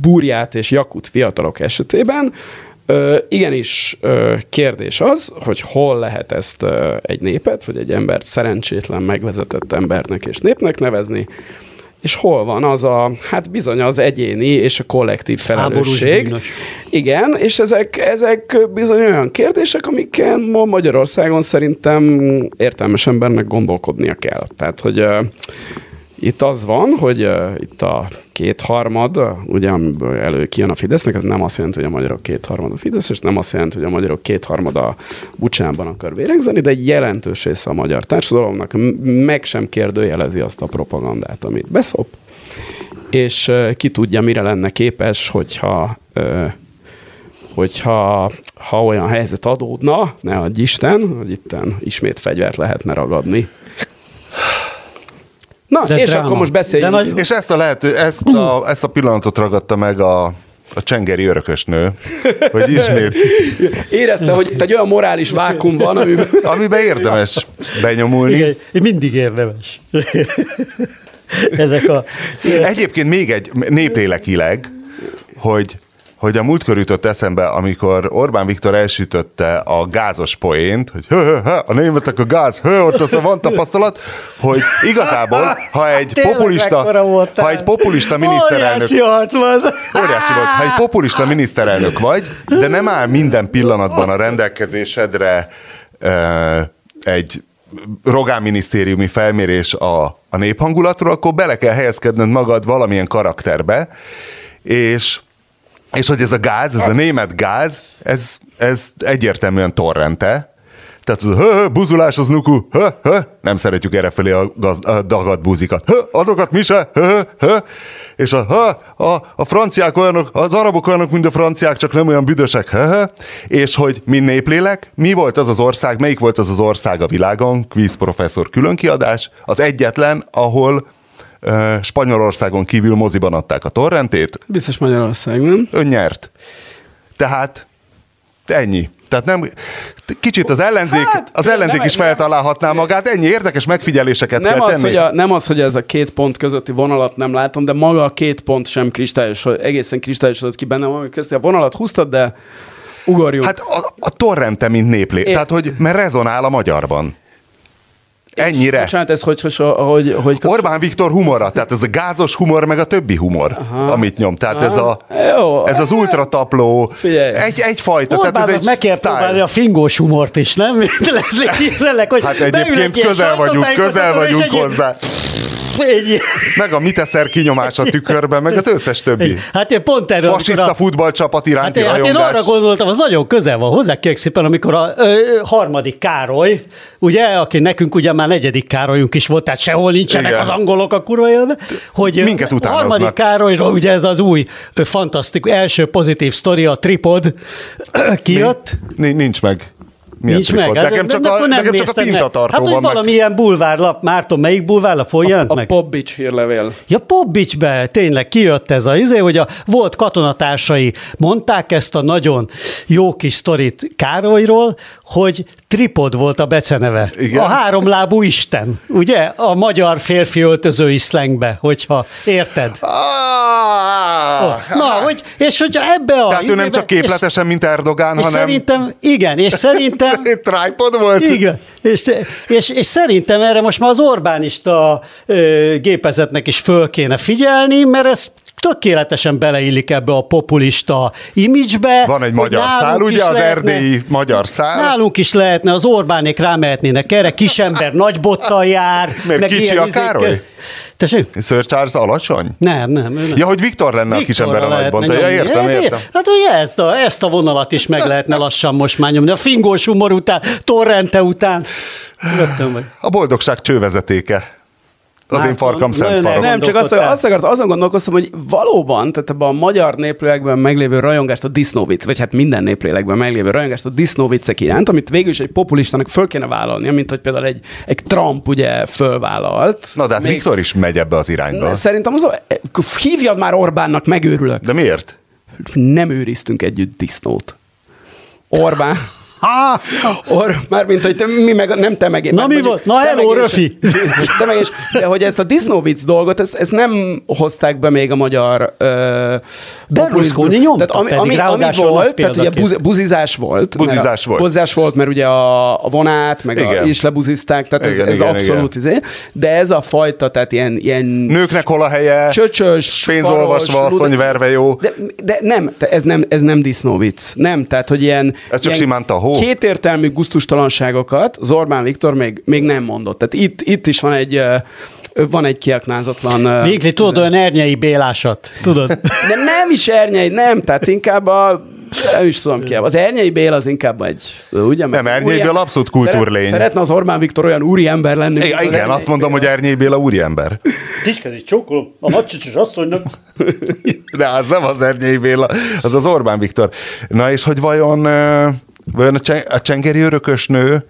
burját és jakut fiatalok esetében, Ö, igenis kérdés az, hogy hol lehet ezt egy népet, vagy egy embert szerencsétlen megvezetett embernek és népnek nevezni, és hol van az a, hát bizony az egyéni és a kollektív felelősség. Igen, és ezek, ezek bizony olyan kérdések, amiken ma Magyarországon szerintem értelmes embernek gondolkodnia kell. Tehát, hogy itt az van, hogy uh, itt a kétharmad, ugye, amiből elő kijön a Fidesznek, ez nem azt jelenti, hogy a magyarok kétharmad a Fidesz, és nem azt jelenti, hogy a magyarok a bucsánban akar vérengzeni, de egy jelentős része a magyar társadalomnak meg sem kérdőjelezi azt a propagandát, amit beszop, és uh, ki tudja, mire lenne képes, hogyha uh, hogyha ha olyan helyzet adódna, ne adj Isten, hogy itten ismét fegyvert lehetne ragadni. Na, De és dráma. akkor most beszéljünk. De nagy- És ezt a, lehető, ezt a, ezt a pillanatot ragadta meg a, a csengeri örökösnő, hogy ismét, [laughs] Érezte, hogy itt egy olyan morális vákum van, amiben... [laughs] amiben érdemes benyomulni. Igen, mindig érdemes. [laughs] Ezek a... Egyébként még egy néplélekileg, hogy hogy a múltkor jutott eszembe, amikor Orbán Viktor elsütötte a gázos poént, hogy hö, hö, hö, a németek a gáz, hö, ott aztán van tapasztalat, hogy igazából, ha egy Tényleg populista, ha egy populista miniszterelnök, Óriási volt, ha egy populista miniszterelnök vagy, de nem áll minden pillanatban a rendelkezésedre egy Rogán minisztériumi felmérés a, a néphangulatról, akkor bele kell helyezkedned magad valamilyen karakterbe, és és hogy ez a gáz, ez a német gáz, ez, ez egyértelműen torrente. Tehát az hö, hö, buzulás az nuku, hö, hö, nem szeretjük errefelé a, gaz, a dagadt buzikat. Hö, azokat mi se, hö, hö. És a, hö, a, a franciák olyanok, az arabok olyanok, mint a franciák, csak nem olyan büdösek, hö, hö. És hogy mi néplélek, mi volt az az ország, melyik volt az az ország a világon, quiz professzor különkiadás, az egyetlen, ahol Spanyolországon kívül moziban adták a torrentét, Biztos Magyarország, nem? ön nyert. Tehát ennyi. Tehát nem, kicsit az ellenzék, Hát, az ellenzék nem- is nem- feltalálhatná magát, ennyi érdekes megfigyeléseket Nem kell az, tenni. hogy a, nem az, hogy ez a két pont közötti vonalat nem látom, de maga a két pont sem kristályos, egészen kristályosodott ki bennem, ami közti a vonalat húztad, de ugorjunk. Hát a, a torrente, mint néplé. Én- Tehát, hogy mert rezonál a magyarban. Ennyire. Bocsánat, ez hogy, hogy, hogy, Orbán Viktor humora, tehát ez a gázos humor, meg a többi humor, Aha. amit nyom. Tehát ez, a, Jó. ez az ultratapló, Figyelj. egy, egyfajta, tehát ez Orbánnak egy meg kell style. próbálni a fingós humort is, nem? [laughs] Kiselnek, hogy Hát egyébként közel vagyunk, közel vagyunk hozzá. Egy, Meg a miteszer kinyomás a tükörben, meg az összes többi. hát én pont erről, Fasiszta a- futballcsapat Hát iránti én, hát én rajongás. arra gondoltam, az nagyon közel van hozzá, szépen, amikor a ö, harmadik Károly, ugye, aki nekünk ugye már negyedik Károlyunk is volt, tehát sehol nincsenek Igen. az angolok a kurva élve, hogy Minket utánoznak. harmadik Károlyról ugye ez az új fantasztikus első pozitív sztori, a Tripod kijött. Ni- Nincs meg. Mi a Nincs meg. Hát Nekem csak de a, nekem csak a tintatartó Hát, hogy van meg. valamilyen bulvárlap, Márton, melyik bulvárlap, hol jelent a meg? Popbics hírlevél. Ja, Popbicsbe tényleg kijött ez a izé, hogy a volt katonatársai mondták ezt a nagyon jó kis sztorit Károlyról, hogy Tripod volt a beceneve. Igen. A háromlábú Isten, ugye? A magyar férfi öltözői szlengbe, hogyha érted. Ah, Na, hogy, és hogyha ebbe a... Tehát ő nem csak képletesen, mint Erdogán, és, és hanem szerintem, igen, és [laughs] szerintem tripod volt? igen, és, és, és szerintem erre most már az Orbánista ö, gépezetnek is föl kéne figyelni, mert ez tökéletesen beleillik ebbe a populista imidzsbe. Van egy magyar szál, ugye, az lehetne- erdélyi magyar szál. Nálunk is lehetne, az Orbánék rámehetnének erre, kisember nagy bottal jár. [laughs] Miért meg kicsi a izékkel. Károly? Tessék? Sir Charles alacsony? Nem, nem, nem. Ja, hogy Viktor lenne a kisember a Viktorra nagy lehetne bonta. Ja, értem, Hát, értem. Hát ugye ezt a, ezt a vonalat is meg lehetne lassan most már nyomni. A fingós humor után, torrente után. Rögtön vagy. A boldogság csővezetéke. Az én farkam szent farok. Nem, csak azt, azt akartam, azon gondolkoztam, hogy valóban, tehát ebben a magyar néplélekben meglévő rajongást a disznóvic, vagy hát minden néplélekben meglévő rajongást a disznóvicek iránt, amit végül is egy populistának föl kéne vállalnia, mint hogy például egy, egy Trump ugye fölvállalt. Na, de hát Még- Viktor is megy ebbe az irányba. Szerintem az, hívjad már Orbánnak, megőrülök. De miért? Nem őriztünk együtt disznót. Orbán. Ha, Or, mármint, hogy te, mi meg, nem te meg. Na mi mondjuk volt? Na, te hello, Röfi! Te meg és, de hogy ezt a disznóvic dolgot, ezt, ezt nem hozták be még a magyar ö, Berlusconi nyomta, Tehát ami, pedig ami, ami volt, tehát ugye buz, buzizás volt. Buzizás volt. Buzizás volt, mert ugye a, a vonát, meg Igen. a, is lebuzizták, tehát ez, Igen, ez igen, abszolút izé. De ez a fajta, tehát ilyen, ilyen Nőknek hol a helye? csöcsös, Pénzolvasva, asszony verve jó. De, de nem, te- ez nem, ez nem disznóvic. Nem, tehát, hogy ilyen... Ez csak ilyen simán tahó? Kétértelmű gusztustalanságokat az Orbán Viktor még, még nem mondott. Tehát itt, itt is van egy, van egy kiaknázatlan... Végli, tudod, olyan ernyei bélásat, tudod? De nem is Ernyei, nem, tehát inkább a nem is tudom ki. Az Ernyei Béla az inkább egy, ugye? Nem, Ernyei Béla abszolút kultúrlény. Szeret, szeretne az Orbán Viktor olyan úri ember lenni. mint Igen, az Ernyei azt mondom, hogy Ernyé Béla úriember. Kiskezi csókolom, a nagycsicsos asszonynak. [laughs] De az nem az Ernyé Béla, az az Orbán Viktor. Na és hogy vajon, vajon a, cseng, a csengeri örökös nő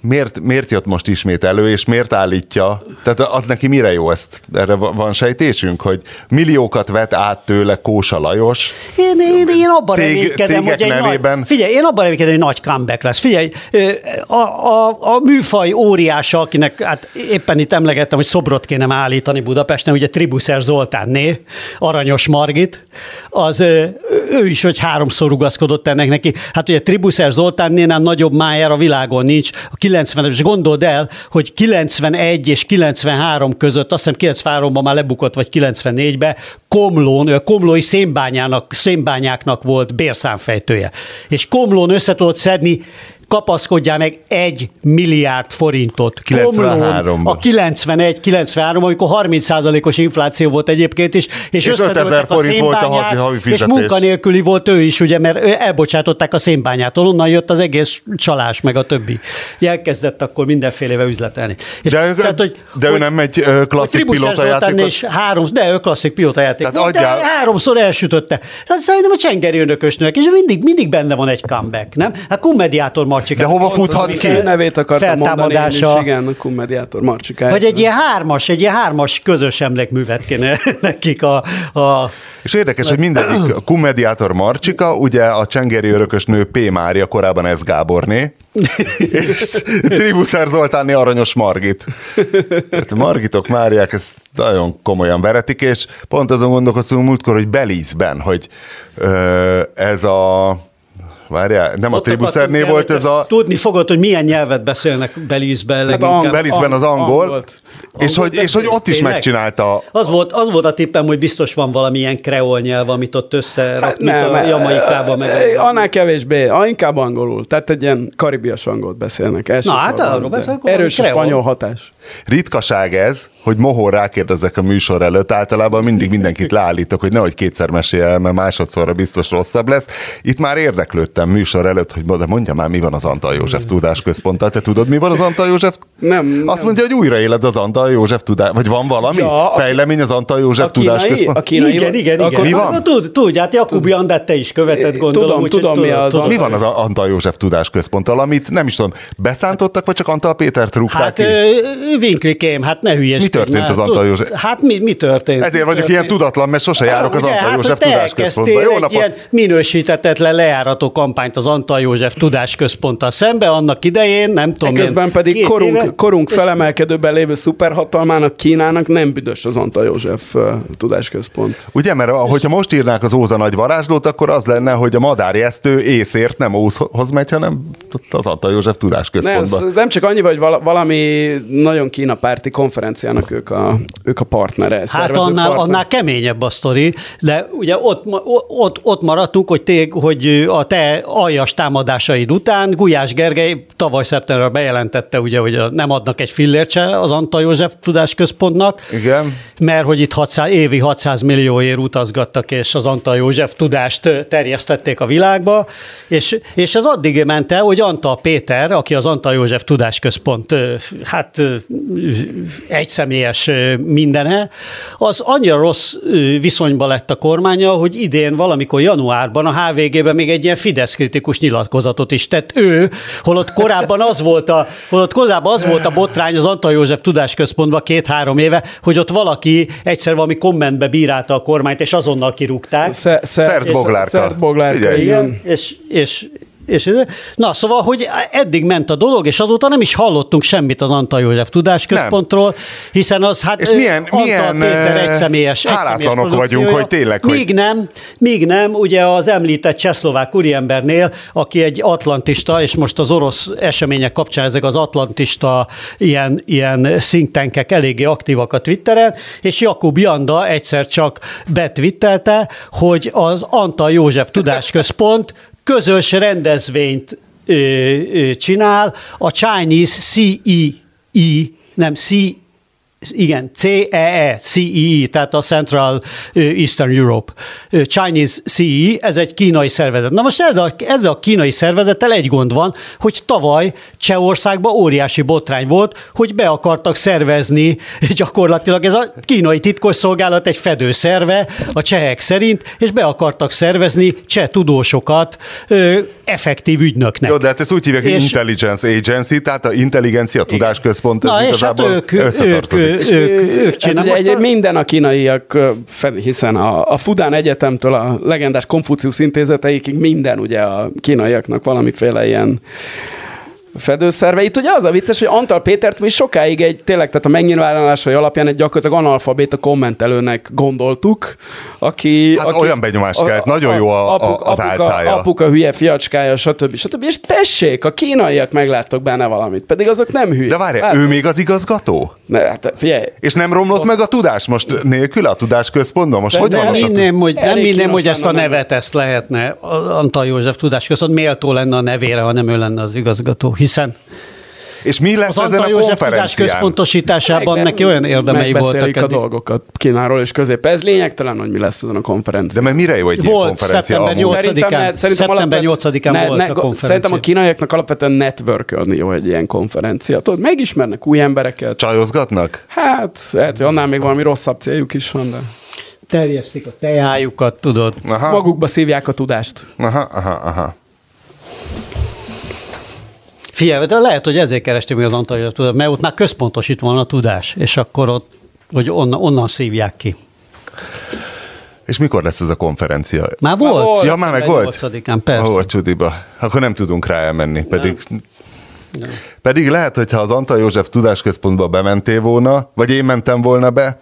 miért, miért jött most ismét elő, és miért állítja? Tehát az neki mire jó ezt? Erre va- van sejtésünk, hogy milliókat vet át tőle Kósa Lajos. Én, én, én abban Cég- reménykedem, hogy egy nevében. Nagy, figyelj, én abban reménykedem, hogy nagy comeback lesz. Figyelj, a, a, a műfaj óriása, akinek hát éppen itt emlegettem, hogy szobrot kéne állítani Budapesten, ugye Tribuszer Zoltánné, Aranyos Margit, az ő is, hogy háromszor rugaszkodott ennek neki. Hát ugye Tribuszer Zoltánnénál nagyobb májára a világon nincs. A 90 és gondold el, hogy 91 és 93 között, azt hiszem 93-ban már lebukott, vagy 94-ben, Komlón, a komlói szénbányának, szénbányáknak volt bérszámfejtője. És Komlón össze szedni kapaszkodjál meg egy milliárd forintot. 93-ban. Komlón A 91-93, amikor 30%-os infláció volt egyébként is, és, És összedőltek 5000 forint volt a szénbányák, havi- havi És munkanélküli volt ő is, ugye, mert elbocsátották a szénbányától, onnan jött az egész csalás, meg a többi. Elkezdett akkor mindenfélevel üzletelni. És De, de ő nem egy klasszik pilotajátékos? És három, de ő klasszik pilotajáték. Tehát volt, de háromszor elsütötte. Tehát szerintem a csengeri önökösnök, és mindig, mindig benne van egy comeback, nem? Hát kummediátor Marcsik. De hova futhat ki? Nevét akartam mondani, én is, Feltámadása. igen, a kummediátor Marcsikája. Vagy egy ilyen hármas, egy ilyen hármas közös emlékművet kéne [laughs] nekik a, a És érdekes, hogy mindegyik a kummediátor Marcsika, ugye a csengeri örökös nő P. Mária, korábban ez Gáborné, [laughs] és Tribuszer Zoltánné Aranyos Margit. Hát Margitok, Máriák ezt nagyon komolyan veretik, és pont azon gondolkoztunk múltkor, hogy Belízben, hogy ö, ez a Várjál, nem a Ott Tribuszerné akartunk volt ez a... Tudni fogod, hogy milyen nyelvet beszélnek Belízben Hát leginkább. ang- Belizben az angol, angolt. És hogy, és hogy ott is Tényleg? megcsinálta Az volt, az volt a tippem, hogy biztos van valamilyen kreol nyelv, amit ott összerak, hát mint a Jamaikában. Meg eh, a... Annál kevésbé, ah, inkább angolul. Tehát egy ilyen karibias angolt beszélnek elsősorban. hát arról beszélek, Erős a kreol. spanyol hatás. Ritkaság ez, hogy mohol rákérdezek a műsor előtt, általában mindig mindenkit leállítok, hogy nehogy kétszer mesélj mert másodszorra biztos rosszabb lesz. Itt már érdeklődtem műsor előtt, hogy de mondja már, mi van az Antal József Tudás Központtal. Te tudod, mi van az Antal József? Nem, Azt nem. mondja, hogy újraéled az Antal József Tudás, vagy van valami Ja, a- fejlemény az Antal József a Tudás kínai, Központ? a kínai, igen, igen, akkor igen. Mi van? Tud, tud, hát Jakub Jandát te is követed, gondolom. Tudom, úgyhogy tudom, mi az tudod. Mi van az Antal József Tudás Központtal, amit nem is tudom, beszántottak, vagy csak Antal Pétert rúgták Hát vinklikém, hát ne hülyeskedj. Mi történt már. az Antal József? Hát mi, mi történt? Ezért vagyok ilyen tudatlan, mert sose járok az Antal hát, József Tudás Központba. Jó napot! ilyen minősítetetlen lejárató kampányt az Antal József Tudás Központtal szembe annak idején, nem tudom Közben pedig korunk, korunk felemelkedőben lévő szuperhatalmának Kínának nem büdös az Antal József tudásközpont. Ugye, mert hogyha most írnák az Óza nagy varázslót, akkor az lenne, hogy a madárjesztő észért nem Ózhoz megy, hanem az Antal József Tudás Nem, nem csak annyi, hogy vala- valami nagyon Kína párti konferenciának ők a, ők a partnere. Hát annál, partner. annál keményebb a sztori, de ugye ott, ott, ott maradtunk, hogy, te, hogy a te aljas támadásaid után Gulyás Gergely tavaly szeptemberben bejelentette, ugye, hogy nem adnak egy fillért se az Antal József Tudásközpontnak, Igen. mert hogy itt 600, évi 600 millióért utazgattak, és az Antal József tudást terjesztették a világba, és, és ez addig ment el, hogy Antal Péter, aki az Antal József Tudásközpont hát egyszemélyes mindene, az annyira rossz viszonyba lett a kormánya, hogy idén valamikor januárban a HVG-ben még egy ilyen Fidesz kritikus nyilatkozatot is tett ő, holott korábban az volt a, holott korábban az volt a botrány az Antal József Tudásközpontban két-három éve, hogy ott valaki egyszer valami kommentbe bírálta a kormányt, és azonnal kirúgták. Sze- sze- Szert Boglárka. Szert Boglárka, igen. Igen, és, és, és, na, szóval, hogy eddig ment a dolog, és azóta nem is hallottunk semmit az Antal József Tudásközpontról, hiszen az hát És milyen- Antal milyen, Péter egy személyes, hálátlanok vagyunk, hogy tényleg, hogy- Míg nem, míg nem, ugye az említett csehszlovák úriembernél, aki egy atlantista, és most az orosz események kapcsán ezek az atlantista ilyen, ilyen think tankek eléggé aktívak a Twitteren, és Jakub Janda egyszer csak betvittelte, hogy az Antal József [laughs] Tudásközpont közös rendezvényt ö, ö, csinál a Chinese CEE, nem C igen, CEE, CEE, tehát a Central Eastern Europe, Chinese CEE, ez egy kínai szervezet. Na most ezzel ezzel a kínai szervezettel egy gond van, hogy tavaly Csehországban óriási botrány volt, hogy be akartak szervezni [laughs] gyakorlatilag ez a kínai titkosszolgálat egy fedőszerve a csehek szerint, és be akartak szervezni cseh tudósokat effektív ügynöknek. Jó, de hát ezt úgy hívják, hogy És- Intelligence Agency, tehát a intelligencia tudásközpont, ez Na és hát igazából ők, ők, összetartozik. ők, ők, ők Hát csinálják. ugye a- minden a kínaiak, hiszen a, a Fudán Egyetemtől a legendás Konfuciusz intézeteikig minden ugye a kínaiaknak valamiféle ilyen fedőszerve. Itt ugye az a vicces, hogy Antal Pétert mi sokáig egy, tényleg, tehát a megnyilvánulásai alapján egy gyakorlatilag analfabéta kommentelőnek gondoltuk, aki... Hát olyan benyomást kelt, nagyon jó a- a- az apuka, álcája. Apuka hülye fiacskája, stb. stb. És tessék, a kínaiak megláttak benne valamit, pedig azok nem hülye. De várj, Hát- ő még az igazgató? Ne, hát figyelj, És nem romlott meg a tudás most nélküle a tudásközpontban? Most hogy nem van ott a tud- hinném, hogy, nem kínos hogy ezt a nevet ezt lehetne a Antal József tudásközpont méltó lenne a nevére, ha nem ő lenne az igazgató, hiszen És mi lesz az ezen Antal a József konferencián? tudásközpontosításában Meg- neki olyan érdemei voltak a eddig. dolgokat Kínáról és közép. Ez lényegtelen, hogy mi lesz ezen a De konferencián. mert mire jó egy ilyen Volt, konferencia? szeptember amúgy? 8-án. Szeptember 8-án volt a konferencia. Szerintem a kínaiaknak alapvetően networkölni jó egy ilyen konferencia. Tudod, megismernek új embereket. Csajozgatnak? Hát, lehet, hogy annál még valami rosszabb céljuk is van, de Terjesztik a tejájukat, tudod. Aha, magukba szívják a tudást. aha, aha, aha. Figyelj, de lehet, hogy ezért keresték még az Antal tudást, mert ott már központosít volna a tudás, és akkor ott, hogy onnan, onnan szívják ki. És mikor lesz ez a konferencia? Már volt? volt. Ja, már meg volt? 8-án, persze. Ó, a csudiba. Akkor nem tudunk rá elmenni, pedig... Pedig lehet, hogyha az Antal József Tudásközpontba bementél volna, vagy én mentem volna be,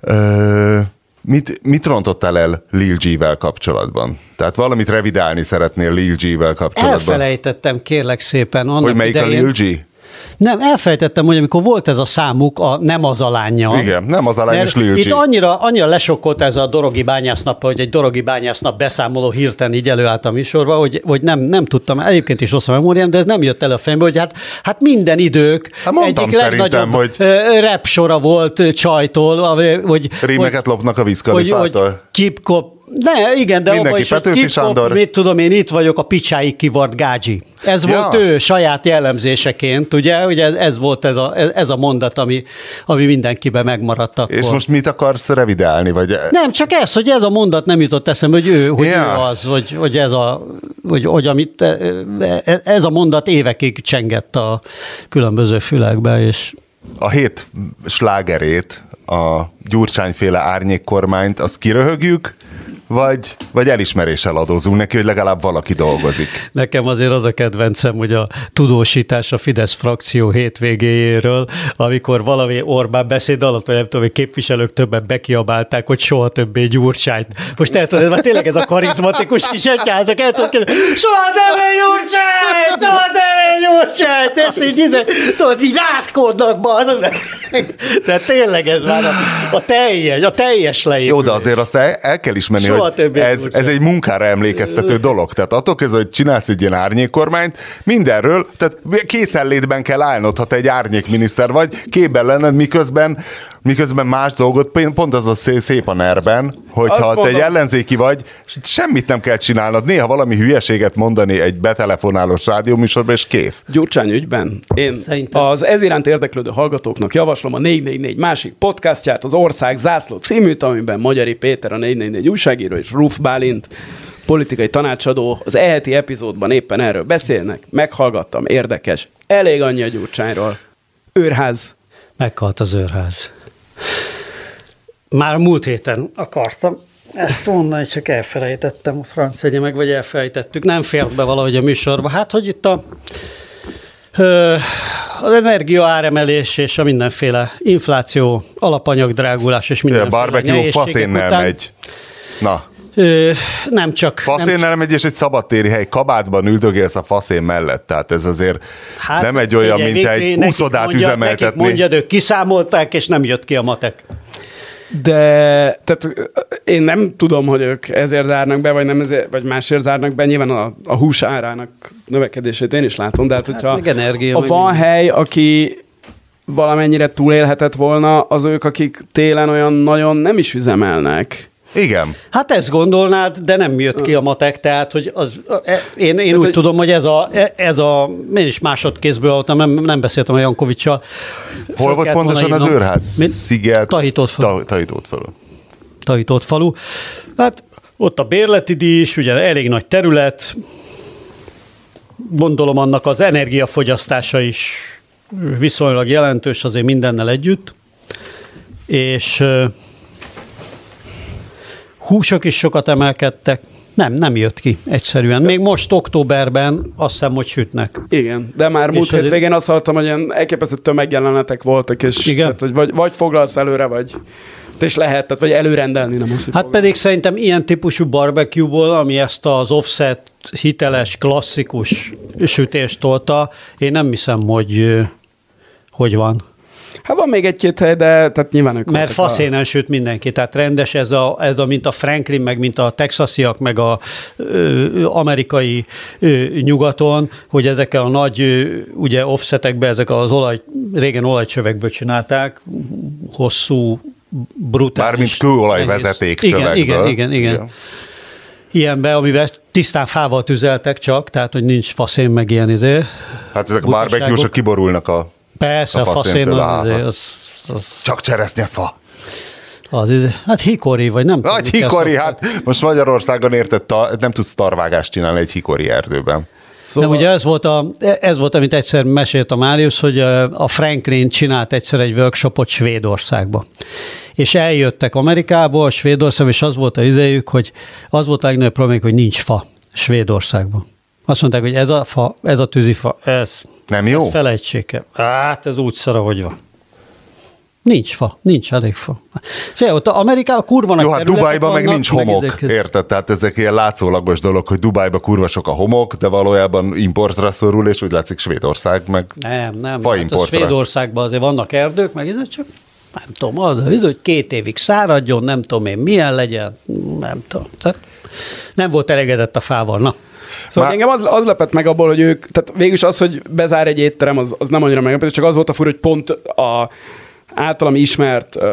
ö, mit, mit rontottál el Lil G-vel kapcsolatban? Tehát valamit revidálni szeretnél Lil G-vel kapcsolatban? Elfelejtettem, kérlek szépen. Annak Hogy melyik idején, a Lil G? Nem, elfelejtettem, hogy amikor volt ez a számuk, a nem az a lánya. Igen, nem az a lány, és Lil. Itt annyira, annyira lesokkolt ez a Dorogi bányásznap, hogy egy Dorogi bányásznap beszámoló hirtelen így előállt a műsorba, hogy, hogy nem, nem tudtam, egyébként is rossz a memóriám, de ez nem jött el a fejembe, hogy hát, hát minden idők Hát mondtam egyik legnagyobb hogy- hogy... rap sora volt csajtól, ami- hogy, Rímeket lopnak a hogy, hogy vízkalifától. kipkop, ne, igen, de Mindenki abban is, Petőfi kipkop, Sándor. mit tudom én, itt vagyok, a picsáig kivart gágyi. Ez Ja. volt ő saját jellemzéseként, ugye, ugye ez, ez volt ez a, ez, ez a mondat, ami, ami mindenkiben megmaradt akkor. És most mit akarsz revidálni? Vagy Nem, csak ez, hogy ez a mondat nem jutott eszembe, hogy ő, hogy Ja. ő az, hogy, hogy ez a, hogy, hogy amit, ez a mondat évekig csengett a különböző fülekbe, és a hét slágerét, a gyurcsányféle árnyékkormányt, azt kiröhögjük, vagy, vagy elismeréssel adózunk neki, hogy legalább valaki dolgozik. Nekem azért az a kedvencem, hogy a tudósítás a Fidesz frakció hétvégéjéről, amikor valami Orbán beszéd alatt, vagy nem tudom, hogy képviselők többen bekiabálták, hogy soha többé gyurcsányt. Most el tudod, már tényleg ez a karizmatikus kis egyházak, el tudod soha többé gyurcsányt, soha többé gyurcsányt, és így, izé, tudod, így rázkódnak be. De tényleg ez már a, a teljes, a teljes leépülés. Jó, de azért azt el, el kell ismerni, Soha hogy többé ez, ez egy munkára emlékeztető dolog. Tehát attól kezdve, hogy csinálsz egy ilyen árnyékkormányt, mindenről, tehát készenlétben kell állnod, ha te egy árnyékminiszter vagy, képben lenned, miközben miközben más dolgot, pont az a szé- szép a nerben, hogyha Azt te egy mondom. ellenzéki vagy, semmit nem kell csinálnod, néha valami hülyeséget mondani egy betelefonálós rádióműsorban, és kész. Gyurcsány ügyben én Szerintem. az ez iránt érdeklődő hallgatóknak javaslom a 444 másik podcastját, az Ország Zászló címűt, amiben Magyari Péter, a 444 újságíró és Ruf Bálint, politikai tanácsadó, az eheti epizódban éppen erről beszélnek, meghallgattam, érdekes, elég annyi a Gyurcsányról. Őrház. Meghalt az őrház. Már múlt héten akartam ezt mondani, csak elfelejtettem a franc egye meg, vagy elfelejtettük. Nem fért be valahogy a műsorba. Hát, hogy itt a az energia áremelés és a mindenféle infláció, alapanyagdrágulás és A mindenféle barbecue nehézségek faszénnel után, megy. Na, Ö, nem csak... nem Faszénnel megy, és egy szabadtéri hely, kabátban üldögélsz a faszén mellett. Tehát ez azért hát, nem egy olyan, figyelj, mint egy úszodát üzemeltetni. Mondjad, ők kiszámolták, és nem jött ki a matek. De tehát én nem tudom, hogy ők ezért zárnak be, vagy, nem ezért, vagy másért zárnak be. Nyilván a, a hús árának növekedését én is látom, de hát hogyha meg energia, ha van minden. hely, aki valamennyire túlélhetett volna, az ők, akik télen olyan nagyon nem is üzemelnek. Igen. Hát ezt gondolnád, de nem jött ki a matek, tehát hogy az, e- én, én úgy hogy- tudom, hogy ez a, e- ez a, én is másodkézből voltam, nem, nem beszéltem a Jankovicsal. Hol volt pontosan az őrház? Mit? Sziget? Tahitót falu. Ta- Tahitót falu. Tahitót falu. Hát ott a bérleti díj is, ugye elég nagy terület, gondolom annak az energiafogyasztása is viszonylag jelentős azért mindennel együtt, és húsok is sokat emelkedtek, nem, nem jött ki egyszerűen. Még most októberben azt hiszem, hogy sütnek. Igen, de már múlt hétvégén azt hallottam, hogy ilyen elképesztő tömegjelenetek voltak, és Igen. Tehát, hogy vagy, vagy foglalsz előre, vagy és lehet, tehát vagy előrendelni, nem az, hogy Hát foglalsz. pedig szerintem ilyen típusú barbecue-ból, ami ezt az offset hiteles, klasszikus sütést tolta, én nem hiszem, hogy hogy van. Hát van még egy-két hely, de tehát nyilván ők Mert voltak a- faszénen süt mindenki, tehát rendes ez a, ez a mint a Franklin, meg mint a texasiak, meg a ö, amerikai ö, nyugaton, hogy ezekkel a nagy ö, ugye offsetekbe, ezek az olaj, régen olajcsövekből csinálták, hosszú, brutális. Mármint kőolajvezeték csövekből. Igen, igen, igen, igen. Ilyenbe, amiben tisztán fával tüzeltek csak, tehát hogy nincs faszén meg ilyen izé. Hát ezek a barbecue kiborulnak a... Persze, A a faszén az, a- izé, az, az, Csak cseresznyefa. az, izé, hát hikori, vagy nem tudom, Nagy mit kell hikori, hát most Magyarországon érted, ta, nem tudsz tarvágást csinálni egy hikori erdőben. Szóval... Nem, ugye ez volt, a, ez volt, amit egyszer mesélt a Máriusz, hogy a Franklin csinált egyszer egy workshopot Svédországba. És eljöttek Amerikából, Svédországba, és az volt a izéjük, hogy az volt a legnagyobb problémák, hogy nincs fa Svédországban. Azt mondták, hogy ez a fa, ez a tűzifa, ez, Nem jó? ez felejtsék el. Hát ez úgy szar, hogy van. Nincs fa, nincs elég fa. Szóval ott Amerikában kurva nagy Jó, hát Dubájban meg nincs homok, ezek- érted? Tehát ezek ilyen látszólagos dolog, hogy Dubájban kurva sok a homok, de valójában importra szorul, és úgy látszik Svédország meg Nem, nem. Hát a. Svédországban azért vannak erdők, meg ez csak nem tudom, az, hogy két évig száradjon, nem tudom én milyen legyen, nem tudom. Tehát nem volt elégedett a fával, na. Szóval Már- engem az, az lepett meg abból, hogy ők, tehát végülis az, hogy bezár egy étterem, az, az nem annyira meglepő, csak az volt a fura, hogy pont a általam ismert uh,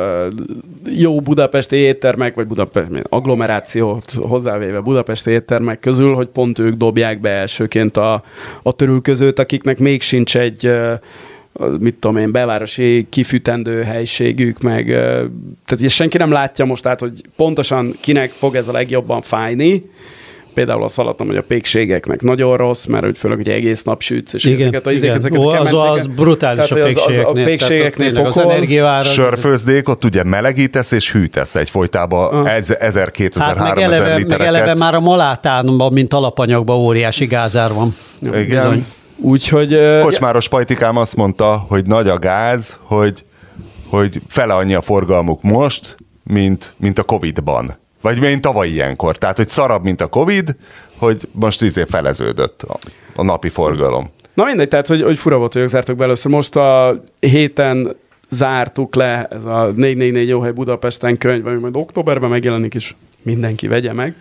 jó budapesti éttermek, vagy Budapest, agglomerációt hozzávéve budapesti éttermek közül, hogy pont ők dobják be elsőként a, a törülközőt, akiknek még sincs egy uh, mit tudom én, belvárosi kifűtendő helységük, meg tehát senki nem látja most át, hogy pontosan kinek fog ez a legjobban fájni. Például azt hallottam, hogy a pékségeknek nagyon rossz, mert hogy főleg, hogy egész nap sütsz, és Igen, ezeket a, igen. ezeket, ezeket Ó, a az, az brutális tehát, a az- pékségeknél. A pékségeknél Tehát az pokol. energiavára. sörfőzdék, ott ugye melegítesz és hűtesz egyfolytában Ah. ez, 1000, 2000, Hát meg 3000 eleve, meg eleve már a malátánban, mint alapanyagban óriási gázár van. Igen. Bizony. Úgyhogy... Kocsmáros pajtikám azt mondta, hogy nagy a gáz, hogy, hogy fele annyi a forgalmuk most, mint, mint a Covid-ban. Vagy mint tavaly ilyenkor. Tehát, hogy szarabb, mint a Covid, hogy most izé feleződött a, a napi forgalom. Na mindegy, tehát hogy, hogy fura volt, hogy ők zártak be először. Most a héten zártuk le ez a 444 jó hely Budapesten könyv, ami majd októberben megjelenik, és mindenki vegye meg.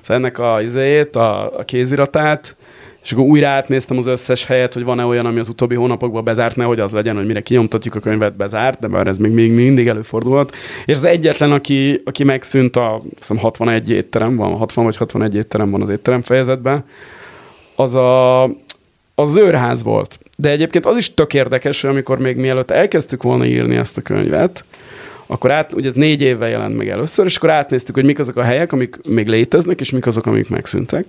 Szóval ennek a izéjét, a, a kéziratát, és akkor újra átnéztem az összes helyet, hogy van-e olyan, ami az utóbbi hónapokban bezárt, nehogy az legyen, hogy mire kinyomtatjuk a könyvet, bezárt, de bár ez még, még mindig előfordulhat. És az egyetlen, aki, aki megszűnt, a hiszem 61 étterem van, 60 vagy 61 étterem van az étterem fejezetben, az a, az őrház volt. De egyébként az is tök érdekes, hogy amikor még mielőtt elkezdtük volna írni ezt a könyvet, akkor át, ugye ez négy évvel jelent meg először, és akkor átnéztük, hogy mik azok a helyek, amik még léteznek, és mik azok, amik megszűntek.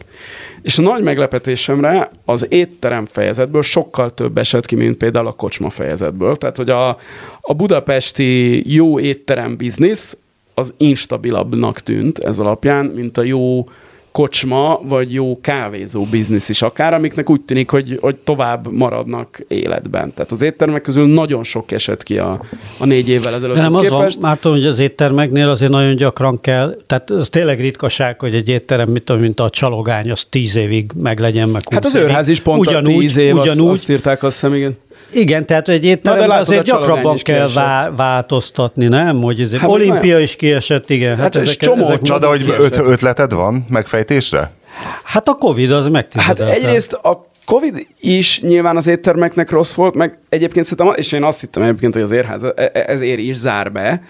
És a nagy meglepetésemre az étterem fejezetből sokkal több esett ki, mint például a kocsma fejezetből. Tehát, hogy a, a budapesti jó étterem biznisz az instabilabbnak tűnt ez alapján, mint a jó kocsma, vagy jó kávézó biznisz is akár, amiknek úgy tűnik, hogy, hogy tovább maradnak életben. Tehát az éttermek közül nagyon sok esett ki a, a négy évvel ezelőtt De nem az van, képest. már tudom, hogy az éttermeknél azért nagyon gyakran kell, tehát ez tényleg ritkaság, hogy egy étterem, mit tudom, mint a csalogány, az tíz évig meg legyen, meg Hát az 20 évig. őrház is pont ugyanúgy, a tíz év, ugyanúgy. Azt, azt írták azt hiszem, igen. Igen, tehát egy Na, étteremben de látod, azért gyakrabban kell vá- változtatni, nem? Hogy ez Hát, hát, olimpia is kiesett, igen. Hát, és ezek- csomó- ezek- Na, de hogy öt, ötleted van megfejtésre? Hát a Covid az Hát megtizedelte. egyrészt a Covid is nyilván az éttermeknek rossz volt, meg egyébként szerintem, és én azt hittem egyébként, hogy az érház e- e- ezért is zár be,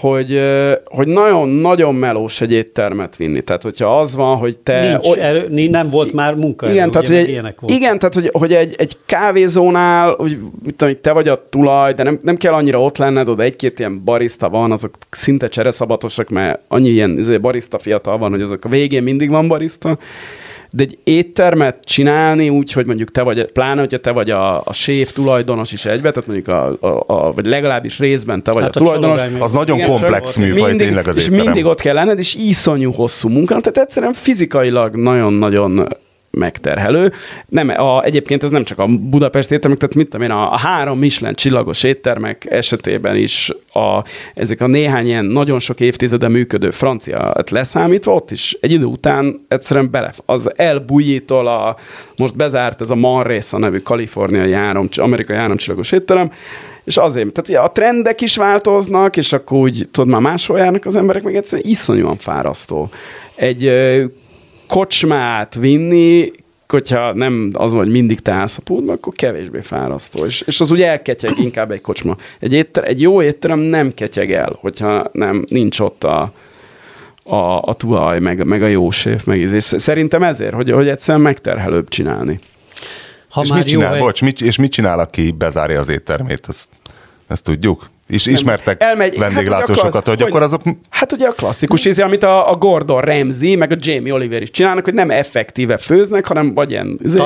hogy, hogy nagyon-nagyon melós egy éttermet vinni. Tehát, hogyha az van, hogy te... Nincs, oly- erő, nem volt már munka. igen, tehát, hogy egy, voltak. igen, tehát hogy, hogy egy, egy kávézónál, hogy, mit tudom, te vagy a tulaj, de nem, nem kell annyira ott lenned, oda egy-két ilyen barista van, azok szinte csereszabatosak, mert annyi ilyen izé, barista fiatal van, hogy azok a végén mindig van barista. De egy éttermet csinálni úgy, hogy mondjuk te vagy, pláne, hogyha te vagy a, a séf tulajdonos is egybe, tehát mondjuk a, a, a vagy legalábbis részben te vagy Hát a a tulajdonos. Az nagyon Igen, komplex műfaj mindig, tényleg az És étterem. mindig ott kell lenned, és iszonyú hosszú munka, tehát egyszerűen fizikailag nagyon-nagyon megterhelő. Nem, a, egyébként ez nem csak a Budapest éttermek, tehát mit tudom én, a, a három Michelin csillagos éttermek esetében is a, ezek a néhány ilyen nagyon sok évtizede működő francia leszámítva, ott is egy idő után egyszerűen bele, az elbújítól a, most bezárt ez a Manresa nevű kaliforniai három, amerikai háromcsillagos étterem, és azért, tehát ugye a trendek is változnak, és akkor úgy, tudod, már máshol járnak az emberek, meg egyszerűen iszonyúan fárasztó. Egy kocsmát vinni, hogyha nem az, hogy mindig te állsz a pultban, akkor kevésbé fárasztó. És, és az ugye elketyeg inkább egy kocsma. Egy, étter, egy jó étterem nem ketyeg el, hogyha nem, nincs ott a, a, a tulaj, meg, meg a jó séf, meg íz. és szerintem ezért, hogy, hogy egyszerűen megterhelőbb csinálni. Ha és már mit jó csinál, hely- bocs, mit, és mit csinál, aki bezárja az éttermét? Ezt, ezt tudjuk? És ismertek Elmegy- vendéglátósokat, hát, hogy, hogy- akkor azok Hát ugye a klasszikus íze, amit a, a Gordon Ramsay, meg a Jamie Oliver is csinálnak, hogy nem effektíve főznek, hanem vagy ilyen izé,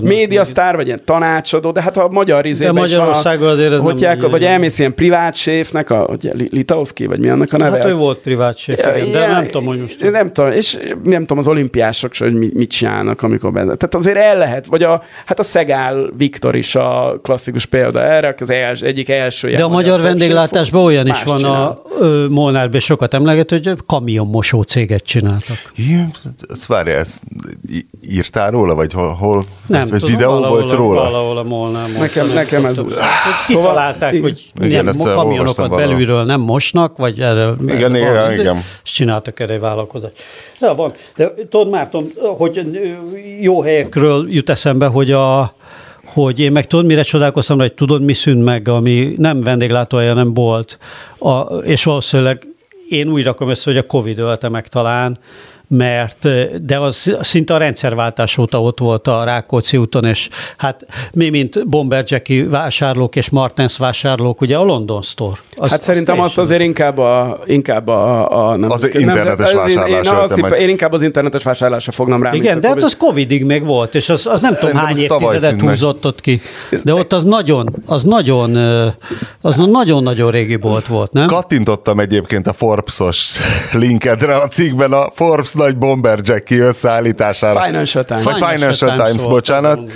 médiasztár, vagy ilyen tanácsadó, de hát a magyar izében is van Magyarországon azért ez nem hogy ugye- vagy elmész ilyen privát séfnek, a, Li- Litauszki, vagy mi annak a neve? Hát ő volt privát séf, igen, de nem tudom, hogy most... Én Nem tudom, és nem tudom az olimpiások se, hogy mi- mit csinálnak, amikor be. Tehát azért el lehet, vagy a, hát a Szegál Viktor is a klasszikus példa erre, az els, egyik első De a magyar vendéglátásban olyan is van, csinál. a Molnárban sokat emleget, hogy kamionmosó céget csináltak. Jé, ezt várja, ezt írtál róla, vagy hol, hol Nem vagy tudom, videó valahol, volt róla? Valahol a Molnár. Nekem- Nem nekem ez úgy. Hát Szóval- igen. hogy Igen, olvastam kamionokat belülről nem mosnak, vagy erre Igen, igen, igen. És csináltak erre vállalkozást. De van. De tudod, Márton, hogy jó helyekről jut eszembe, hogy a hogy én meg tudod, mire csodálkoztam, hogy tudod, mi szűnt meg, ami nem vendéglátója nem volt, a, és valószínűleg én úgy rakom össze, hogy a Covid ölte meg talán, mert de az szinte a rendszerváltás óta ott volt a Rákóczi úton, és hát mi, mint Bomber Jackie vásárlók és Martens vásárlók, ugye a London Store. Az, Hát szerintem azt teljesen- azért inkább a, inkább a, a nem, Az nem- internetes az- én- vásárlás Én, azt meg. én inkább az internetes vásárlásra fognám rá. Igen, de hát az Covidig még volt, és az, az nem tudom hány évtizedet húzott ott ki. De ott az nagyon, az nagyon, az nagyon-nagyon régi bolt volt, nem? Kattintottam egyébként a Forbes-os linkedre a cikkben a Forbes nagy Bomber Jackie összeállítására. Financial Times. Financial Financial Times Times, bocsánat. tudom.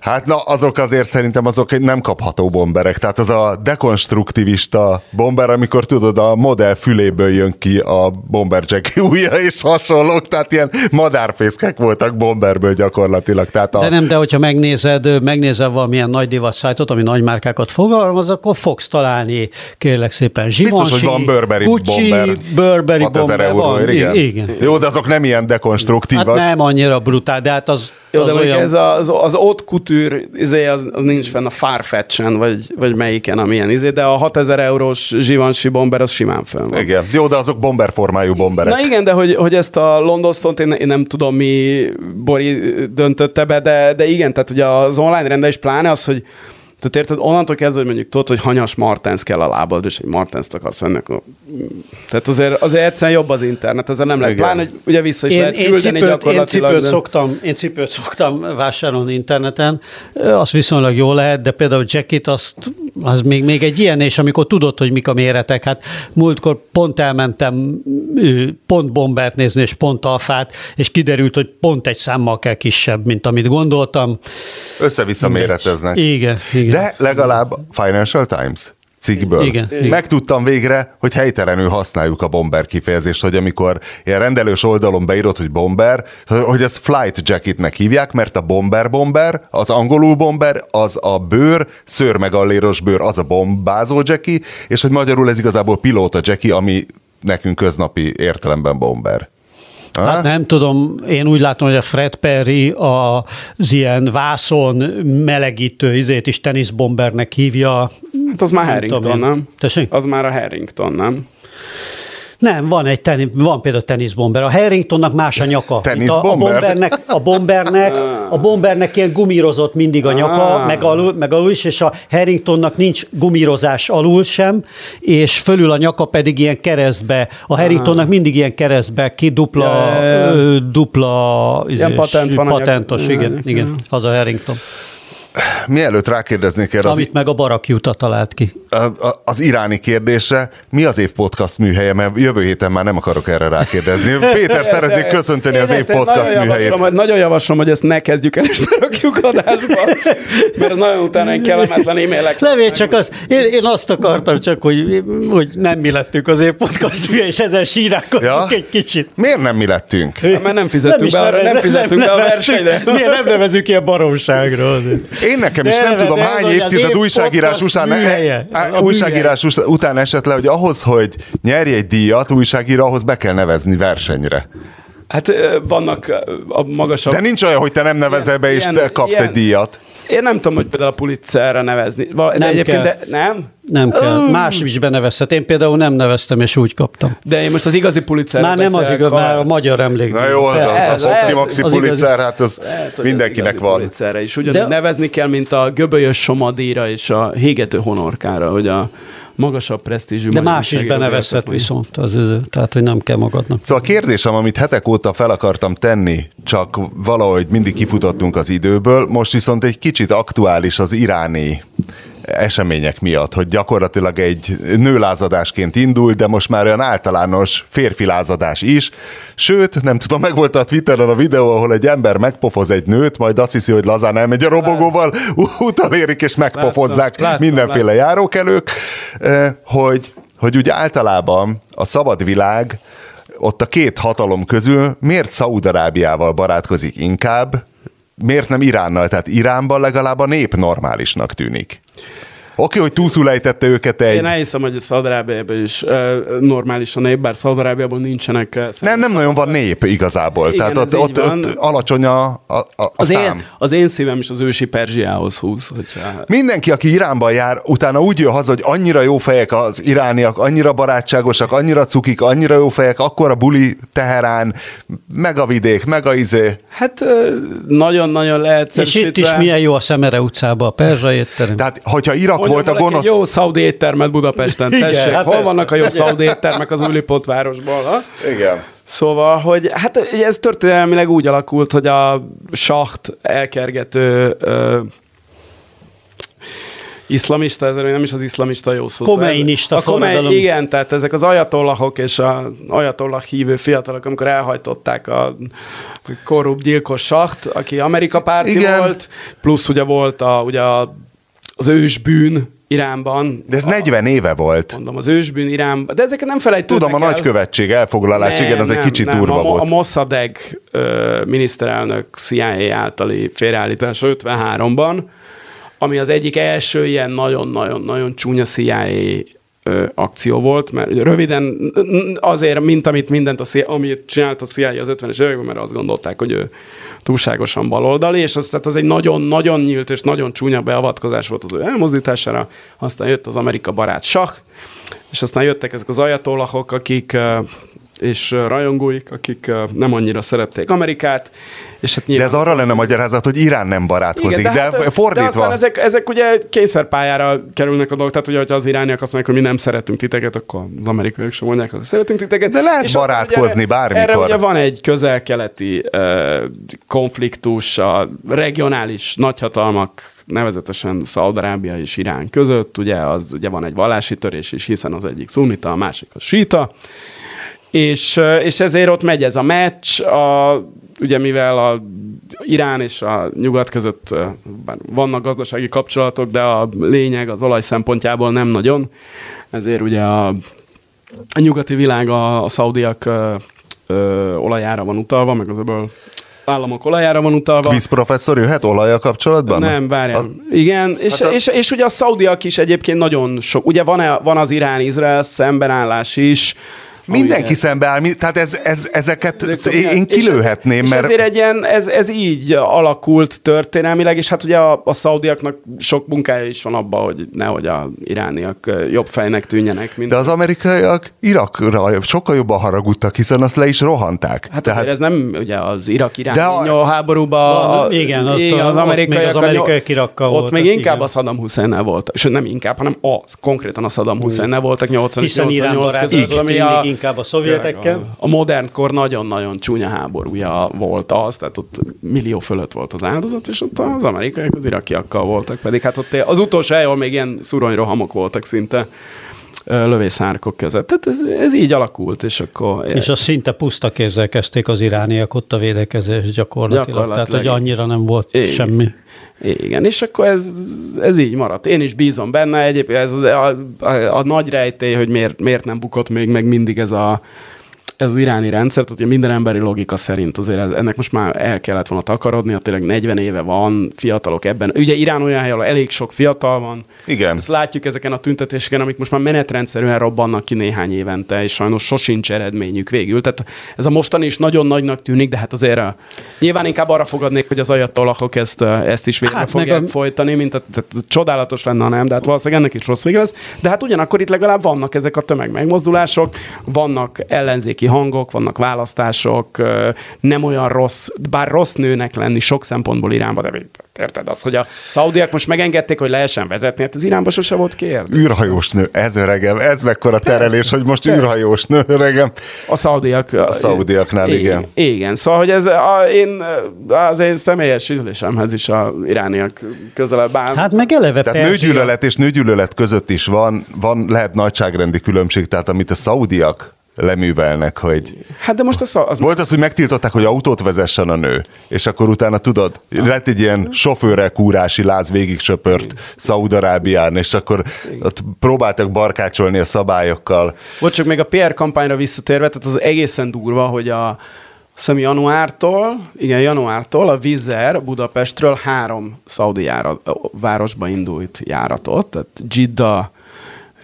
Hát na, azok azért szerintem azok nem kapható bomberek. Tehát az a dekonstruktivista bomber, amikor tudod, a modell füléből jön ki a bomber ujja és hasonlók, tehát ilyen madárfészkek voltak bomberből gyakorlatilag. Tehát a, De nem, de hogyha megnézed, megnézel valamilyen nagy divat szájtot, ami nagy márkákat fogalmaz, akkor fogsz találni, kérlek szépen, Givenchy, Biztos, hogy van Burberry Gucci, bomber. Burberry 6000 bomber euróért, van. igen. igen. Jó, de azok nem ilyen Hát dekonstruktívak. nem annyira brutál, de hát az, Jó, az de olyan... ez az, az haute couture, izé, az, az nincs fenn a Farfetchen, vagy, vagy melyiken, amilyen izé, de a 6000 eurós Givenchy bomber az simán fenn van. Igen. Jó, de azok bomber formájú bomberek. Na igen, de hogy, hogy ezt a London Stone-t én, én nem tudom, mi Bori döntötte be, de, de igen, tehát ugye az online rendelés pláne az, hogy tehát érted, onnantól kezdve, hogy mondjuk tudod, hogy hanyas Martens kell a lábad, és egy Martens-t akarsz venni, akkor... Tehát azért, azért egyszerűen jobb az internet, ezzel nem lehet. Pláne, hogy ugye vissza is Én, lehet én, küldeni cipőt, én, cipőt de- szoktam, én cipőt szoktam vásárolni interneten, az viszonylag jó lehet, de például jacket, azt, az még, még egy ilyen, és amikor tudod, hogy mik a méretek, hát múltkor pont elmentem pont bombert nézni, és pont alfát, és kiderült, hogy pont egy számmal kell kisebb, mint amit gondoltam. Össze-vissza méreteznek. Igen, igen. De legalább Financial Times cikkből. Igen, igen. Megtudtam végre, hogy helytelenül használjuk a bomber kifejezést, hogy amikor ilyen rendelős oldalon beírod, hogy bomber, hogy ezt flight jacketnek hívják, mert a bomber bomber, az angolul bomber, az a bőr, szőrmegalléros bőr, az a bombázó jackie, és hogy magyarul ez igazából pilóta jackie, ami nekünk köznapi értelemben bomber. Hát nem tudom, én úgy látom, hogy a Fred Perry az ilyen vászon melegítő izét is teniszbombernek hívja. Hát az már Harrington, nem? Tessék? Az már a Harrington, nem? Nem, van egy teni, van például teniszbomber. A Harringtonnak más a nyaka. A, a, bombernek, a, bombernek, a bombernek ilyen gumírozott mindig a nyaka, Ah. meg alul, meg alul is, és a Harringtonnak nincs gumírozás alul sem, és fölül a nyaka pedig ilyen keresztbe. A Harringtonnak mindig ilyen keresztbe, ki dupla, dupla Ilyen izés, patent van a nyak- patentos, igen, igen, az a Harrington. Mielőtt rákérdeznék erre az, Amit meg a Barakjuta talált ki. az iráni kérdésre, mi az év podcast műhelye, mert jövő héten már nem akarok erre rákérdezni. [laughs] Péter, szeretnék köszönteni az Én év ezt podcast nagyon műhelyét. javaslom, Nagyon javaslom, hogy ezt ne kezdjük el, és ne rakjuk adásba, mert nagyon utána egy kellemetlen e-mailek. [laughs] Levél csak az, én, én azt akartam csak, hogy, hogy nem mi lettünk az év podcast és ezen sírálkozunk Ja? egy kicsit. Miért nem mi lettünk? Hát, mert nem fizettünk is be, arra, nem fizettünk be a versenyre. Miért nem nevezünk ilyen baromságról? [laughs] Én nekem is De nem nem, tudom, de hány évtized év újságírás után, műhelye. e- A újságírás után esett le, hogy ahhoz, hogy nyerj egy díjat, újságíró, ahhoz be kell nevezni versenyre. Hát vannak a magasabb... De nincs olyan, hogy te nem nevezel be, és Ilyen- te kapsz ilyen- egy díjat. Én nem tudom, hogy például a Pulitzerre nevezni. Val- De Nem egyébként, kell. de nem? Nem kell. Más is benevezhet. Én például nem neveztem, és úgy kaptam. De én most az igazi Pulitzer. Már nem az igaz, már a magyar emlék. Na jó, Persze. a, a Ez- Foxy ez- Maxi az igazi. Pulitzer, hát az Lehet, mindenkinek igazi van. Pulitzerre is. Ugyanúgy De- nevezni kell, mint a göbölyös somadíjra és a hégető honorkára, hogy a magasabb presztízsű. De más is benevezhet viszont, az, tehát hogy nem kell magadnak. Szóval a kérdésem, amit hetek óta fel akartam tenni, csak valahogy mindig kifutottunk az időből, most viszont egy kicsit aktuális az iráni események miatt, hogy gyakorlatilag egy nőlázadásként indult, de most már olyan általános férfilázadás is. Sőt, nem tudom, meg volt a Twitteren a videó, ahol egy ember megpofoz egy nőt, majd azt hiszi, hogy lazán elmegy a robogóval, [laughs] utalérik és megpofozzák Láttam, láttam, mindenféle járókelők, eh, hogy, hogy úgy általában a szabad világ ott a két hatalom közül miért Szaúd-Arábiával barátkozik inkább, miért nem Iránnal? Tehát Iránban legalább a nép normálisnak tűnik. Oké, hogy túlszulejtette őket egy... Én elhiszem, hogy Szaudarábiában is uh, normális a nép, bár Szaudarábiában nincsenek uh, Nem, nem nagyon van nép igazából. Igen, Tehát ott, ott, ott alacsony a, a, a, a az, szám. én, az én szívem is az ősi Perzsiához húz. Hogyha... Mindenki, aki Iránban jár, utána úgy jön haza, hogy annyira jó fejek az irániak, annyira barátságosak, annyira cukik, annyira jó fejek, akkor a buli Teherán, meg a vidék, meg a izé. Hát nagyon-nagyon És leegyszerűsítve. itt is milyen jó a Szemere utcába, a Perzsa étterem. Tehát, hogyha Irak volt a gonosz... Jó szaudi éttermet Budapesten, Igen, tessék. hát Hol persze. vannak a jó szaudi éttermek az Újlipót városban? Ha? Igen. Szóval, hogy hát ugye ez történelmileg úgy alakult, hogy a saht elkergető ö, iszlamista, ez nem is az iszlamista jó szó. Komeinista a komei, forradalom. Igen, tehát ezek az ajatollahok és a ajatollah hívő fiatalok, amikor elhajtották a korrupt gyilkos saht, aki Amerika párti Igen. volt, plusz ugye volt a, ugye a, az ősbűn Iránban. De ez 40 éve volt. Mondom, az ősbűn Iránban. De ezeket nem felejtődnek Tudom, a el. nagykövetség elfoglalás, igen, az egy kicsit nem. durva a, volt. A Mossadegh ö, miniszterelnök CIA általi félreállítása 53-ban, ami az egyik első ilyen nagyon-nagyon-nagyon csúnya CIA ö, akció volt, mert röviden azért, mint amit mindent a CIA, amit csinált a CIA az 50-es években, mert azt gondolták, hogy ő túlságosan baloldali, és az, tehát az egy nagyon-nagyon nyílt és nagyon csúnya beavatkozás volt az ő elmozdítására, aztán jött az Amerika barát Sah, és aztán jöttek ezek az ajatollahok, akik és rajongóik, akik nem annyira szerették Amerikát, és hát De nyilván... ez arra lenne magyarázat, hogy Irán nem barátkozik. de, hát, de de fordítva. aztán ezek, ezek ugye kényszerpályára kerülnek a dolgok, tehát ugye, hogyha az irániak azt mondják, hogy mi nem szeretünk titeket, akkor az amerikaiak sem mondják, hogy szeretünk titeket. De lehet És aztán barátkozni ugye, bármikor. Erre ugye van egy közel-keleti uh, konfliktus a regionális nagyhatalmak, nevezetesen Szaudarábia és Irán között, ugye, az, ugye van egy vallási törés is, hiszen az egyik szunita, a másik a síta, és, és ezért ott megy ez a meccs, a, ugye mivel a Irán és a nyugat között bár vannak gazdasági kapcsolatok, de a lényeg az olaj szempontjából nem nagyon, ezért ugye a, a nyugati világ a, a szaudiak ö, ö, olajára van utalva, meg az ebből államok olajára van utalva. Quiz professzor jöhet olajjal kapcsolatban? Nem, várjál. A- Igen, és, Hát a- és, és ugye a szaudiak is egyébként nagyon sok, ugye van, van az Irán-Izrael szembenállás is, Mindenki szembeáll, mi- tehát ez, ez, ezeket De- én, és- kilőhetném, és mert... ezért egy ilyen, ez, ez így alakult történelmileg, és hát ugye a, a szaudiaknak sok munkája is van abban, hogy nehogy a irániak jobb fejnek tűnjenek, mint De az amerikaiak Irakra sokkal jobban haragudtak, hiszen azt le is rohanták. Hát Tehát, ez nem ugye az irak-iráni De a- háborúban, a, igen, ott igen, az ott amerikaiak, még az amerikaiak Irakkal Ott voltak, még inkább igen. a Saddam Hussein-nel voltak, sőt nem inkább, hanem az, konkrétan a Saddam Hussein-nel voltak 80 Hiszen Irán 88 barátozott között, ami a, inkább a szovjetekkel. a modern kor nagyon-nagyon csúnya háborúja volt az, tehát ott millió fölött volt az áldozat, és ott az amerikaiak az irakiakkal voltak, pedig hát ott az utolsó ahol még ilyen szuronyrohamok voltak szinte lövészárkok között. Tehát ez, ez így alakult, és akkor... És azt szinte puszta kézzel kezdték az irániak ott a védekezés gyakorlatilag. Gyakorlatilag. Tehát, hogy annyira nem volt Igen. semmi. Igen, és akkor ez, ez így maradt. Én is bízom benne, egyébként ez az, a, a, a nagy rejtély, hogy miért, miért nem bukott még meg mindig ez a ez az iráni rendszer, tehát ugye minden emberi logika szerint azért ez, ennek most már el kellett volna takarodni, tényleg 40 éve van, fiatalok ebben. Ugye Irán olyan hely, ahol elég sok fiatal van. Igen. Ezt látjuk ezeken a tüntetéseken, amik most már menetrendszerűen robbannak ki néhány évente, és sajnos sosincs eredményük végül. Tehát ez a mostani is nagyon nagynak tűnik, de hát azért a, nyilván inkább arra fogadnék, hogy az ajattolakok ezt, ö, ezt is végre Hát fogják a- a... folytani, mint a, tehát csodálatos lenne, ha nem, de hát valószínűleg ennek is rossz vége lesz. De hát ugyanakkor itt legalább vannak ezek a tömegmegmozdulások, vannak ellenzéki hangok, vannak választások, nem olyan rossz, bár rossz nőnek lenni sok szempontból Iránba, de érted az, hogy a szaudiak most megengedték, hogy lehessen vezetni, hát az Iránba sose volt kérdés. űrhajós nő, ez öregem, ez mekkora terelés, hogy most űrhajós nő, öregem. A szaudiak. A szaudiaknál, igen. Igen, szóval, hogy ez a, én, az én személyes ízlésemhez is a irániak közelebb áll. Hát meg eleve Tehát Perzsia- nőgyűlölet és nőgyűlölet között is van, van, lehet nagyságrendi különbség, tehát amit a szaudiak leművelnek, hogy hát de most az, az volt az, hogy megtiltották, hogy autót vezessen a nő, és akkor utána tudod, lett egy ilyen sofőrrel kúrási láz végig söpört Szaudarábián, és akkor ott próbáltak barkácsolni a szabályokkal. Volt csak még a PR kampányra visszatérve, tehát az egészen durva, hogy a hiszem januártól, igen, januártól a Vizer Budapestről három szaudi járat, városba indult járatot, tehát Jeddah,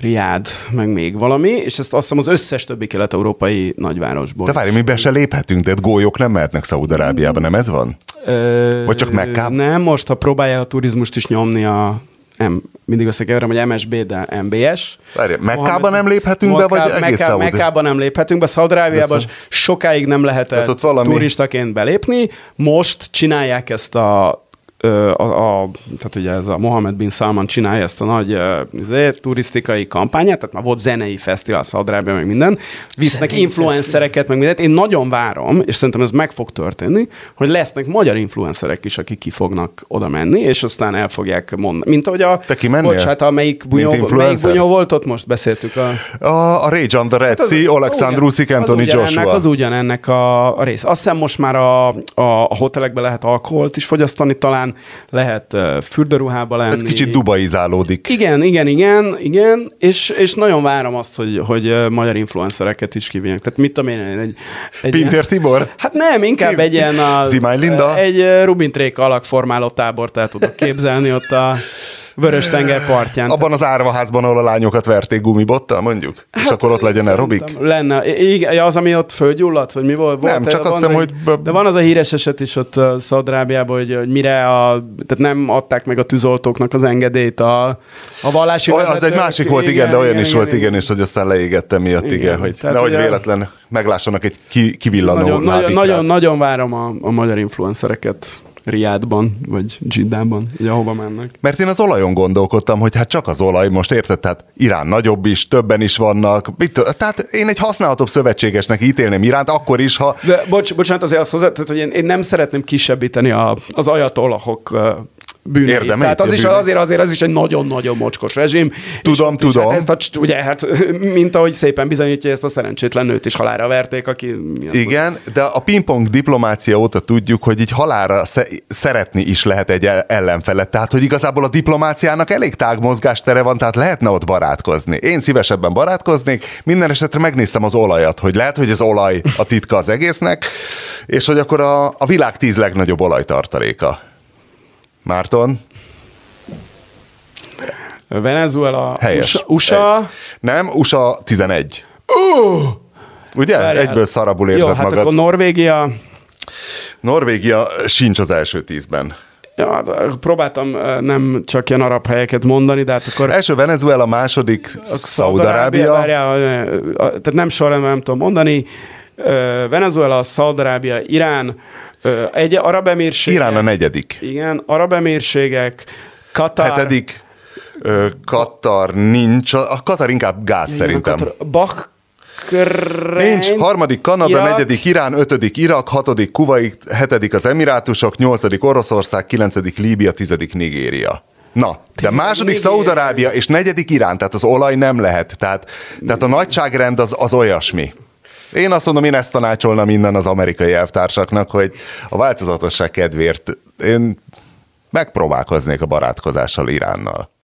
Riad, meg még valami, és ezt azt hiszem az összes többi kelet-európai nagyvárosból. De várj, mi be se léphetünk, de gólyok nem mehetnek Szaudarábiába, nem ez van? Ö, Vagy csak Mekká? Nem, most ha próbálja a turizmust is nyomni a M, mindig összekeverem, hogy MSB, de MBS. Várj, Mekkába nem léphetünk be, vagy egész Mekká, Szaudi- Mekkába nem léphetünk be, Szaudarábiában sokáig nem lehetett Tehát ott valami- turistaként belépni, most csinálják ezt a a, a, tehát ugye ez a Mohamed bin Salman csinálja ezt a nagy izé, turisztikai kampányát, tehát már volt zenei fesztivál Szaudarábia, meg minden, visznek influencereket, meg mindent. Én nagyon várom, és szerintem ez meg fog történni, hogy lesznek magyar influencerek is, akik ki fognak oda menni, és aztán el fogják mondani. Mint ahogy a... Te kimennél? Bocsánat, a melyik bunyó, melyik bunyó volt ott? Most beszéltük a... A, a Rage on the Red Sea, Alexander Usyk, Anthony az Joshua. Ugyanennek, az ugyanennek a, a rész. Azt hiszem most már a, a, a hotelekben lehet alkoholt is fogyasztani, talán lehet uh, fürdőruhába lenni. Tehát kicsit dubaizálódik. Igen, igen, igen, igen, és, és nagyon várom azt, hogy, hogy magyar influencereket is kivívjanak. Tehát mit tudom én, egy... egy Pintér Tibor? Hát nem, inkább Ki? egy ilyen a, Zimály Linda? Egy Rubin Tréka alakformáló tábort el tudok képzelni ott a Vörös tenger partján. Abban az árvaházban, ahol a lányokat verték gumibottal, mondjuk? Hát, és akkor ott legyen aerobik? Lenne. Igen, az, ami ott fölgyulladt, vagy mi volt? Nem, volt csak azt hiszem, hogy De van az a híres eset is ott uh, Szaudarábiában, hogy, hogy mire a... Tehát nem adták meg a tűzoltóknak az engedélyt a, a vallási Olyan, az egy másik volt, igen, de olyan is volt, igen, és hogy aztán leégette miatt, igen, Igen. hogy Tehát nehogy ugye- véletlen meglássanak egy ki, kivillanó Nagyon, nagyon, nagyon, nagyon várom a, a magyar influencereket Riádban, vagy Jiddában, ugye ahova mennek. Mert én az olajon gondolkodtam, hogy hát csak az olaj, most érted, tehát Irán nagyobb is, többen is vannak. Mit, tehát én egy használhatóbb szövetségesnek ítélném Iránt, akkor is, ha De bocs, bocsánat, azért azt hozzá, tehát, hogy én, én nem szeretném kisebbíteni a, az ajatollahok bűneit. Érdemeit, Tehát az is, azért, azért az is egy nagyon-nagyon mocskos rezsim. Tudom, és tudom. Hát ezt a, ugye, hát, [laughs] mint ahogy szépen bizonyítja, ezt a szerencsétlen nőt is halára verték, aki... Igen, de a pingpong diplomácia óta tudjuk, hogy így halára sze- szeretni is lehet egy el- ellenfelet. Tehát, hogy igazából a diplomáciának elég tág mozgástere van, tehát lehetne ott barátkozni. Én szívesebben barátkoznék, minden esetre megnéztem az olajat, hogy lehet, hogy az olaj a titka az egésznek, és hogy akkor a, a világ tíz legnagyobb olajtartaléka. Márton? Venezuela, Helyes. USA, USA Egy. Nem, USA 11. Ugye? Várjál. Egyből szarabul érzed Jó, hát magad. akkor Norvégia, Norvégia sincs az első tízben. ja, hát, próbáltam ö, nem csak ilyen arab helyeket mondani, de hát akkor Első Venezuela, második Szaudarábia. várjál, ö, tehát nem sorrendben nem tudom mondani, Venezuela, Szaudarábia, Irán, egy arab emírségek. Irán a negyedik. Igen, arab emírségek, Katar. Hetedik, Katar nincs, a Katar inkább gáz Igen, szerintem. Katar, Bahrein. Nincs. Harmadik Kanada, Irak. negyedik Irán, ötödik Irak, hatodik Kuwait, hetedik az Emirátusok, nyolcadik Oroszország, kilencedik Líbia, tizedik Nigéria. Na, de második. Szaudarábia és negyedik Irán, tehát az olaj nem lehet. Tehát, tehát a nagyságrend az, az olyasmi. Én azt mondom, én ezt tanácsolnám innen az amerikai elvtársaknak, hogy a változatosság kedvéért én megpróbálkoznék a barátkozással Iránnal.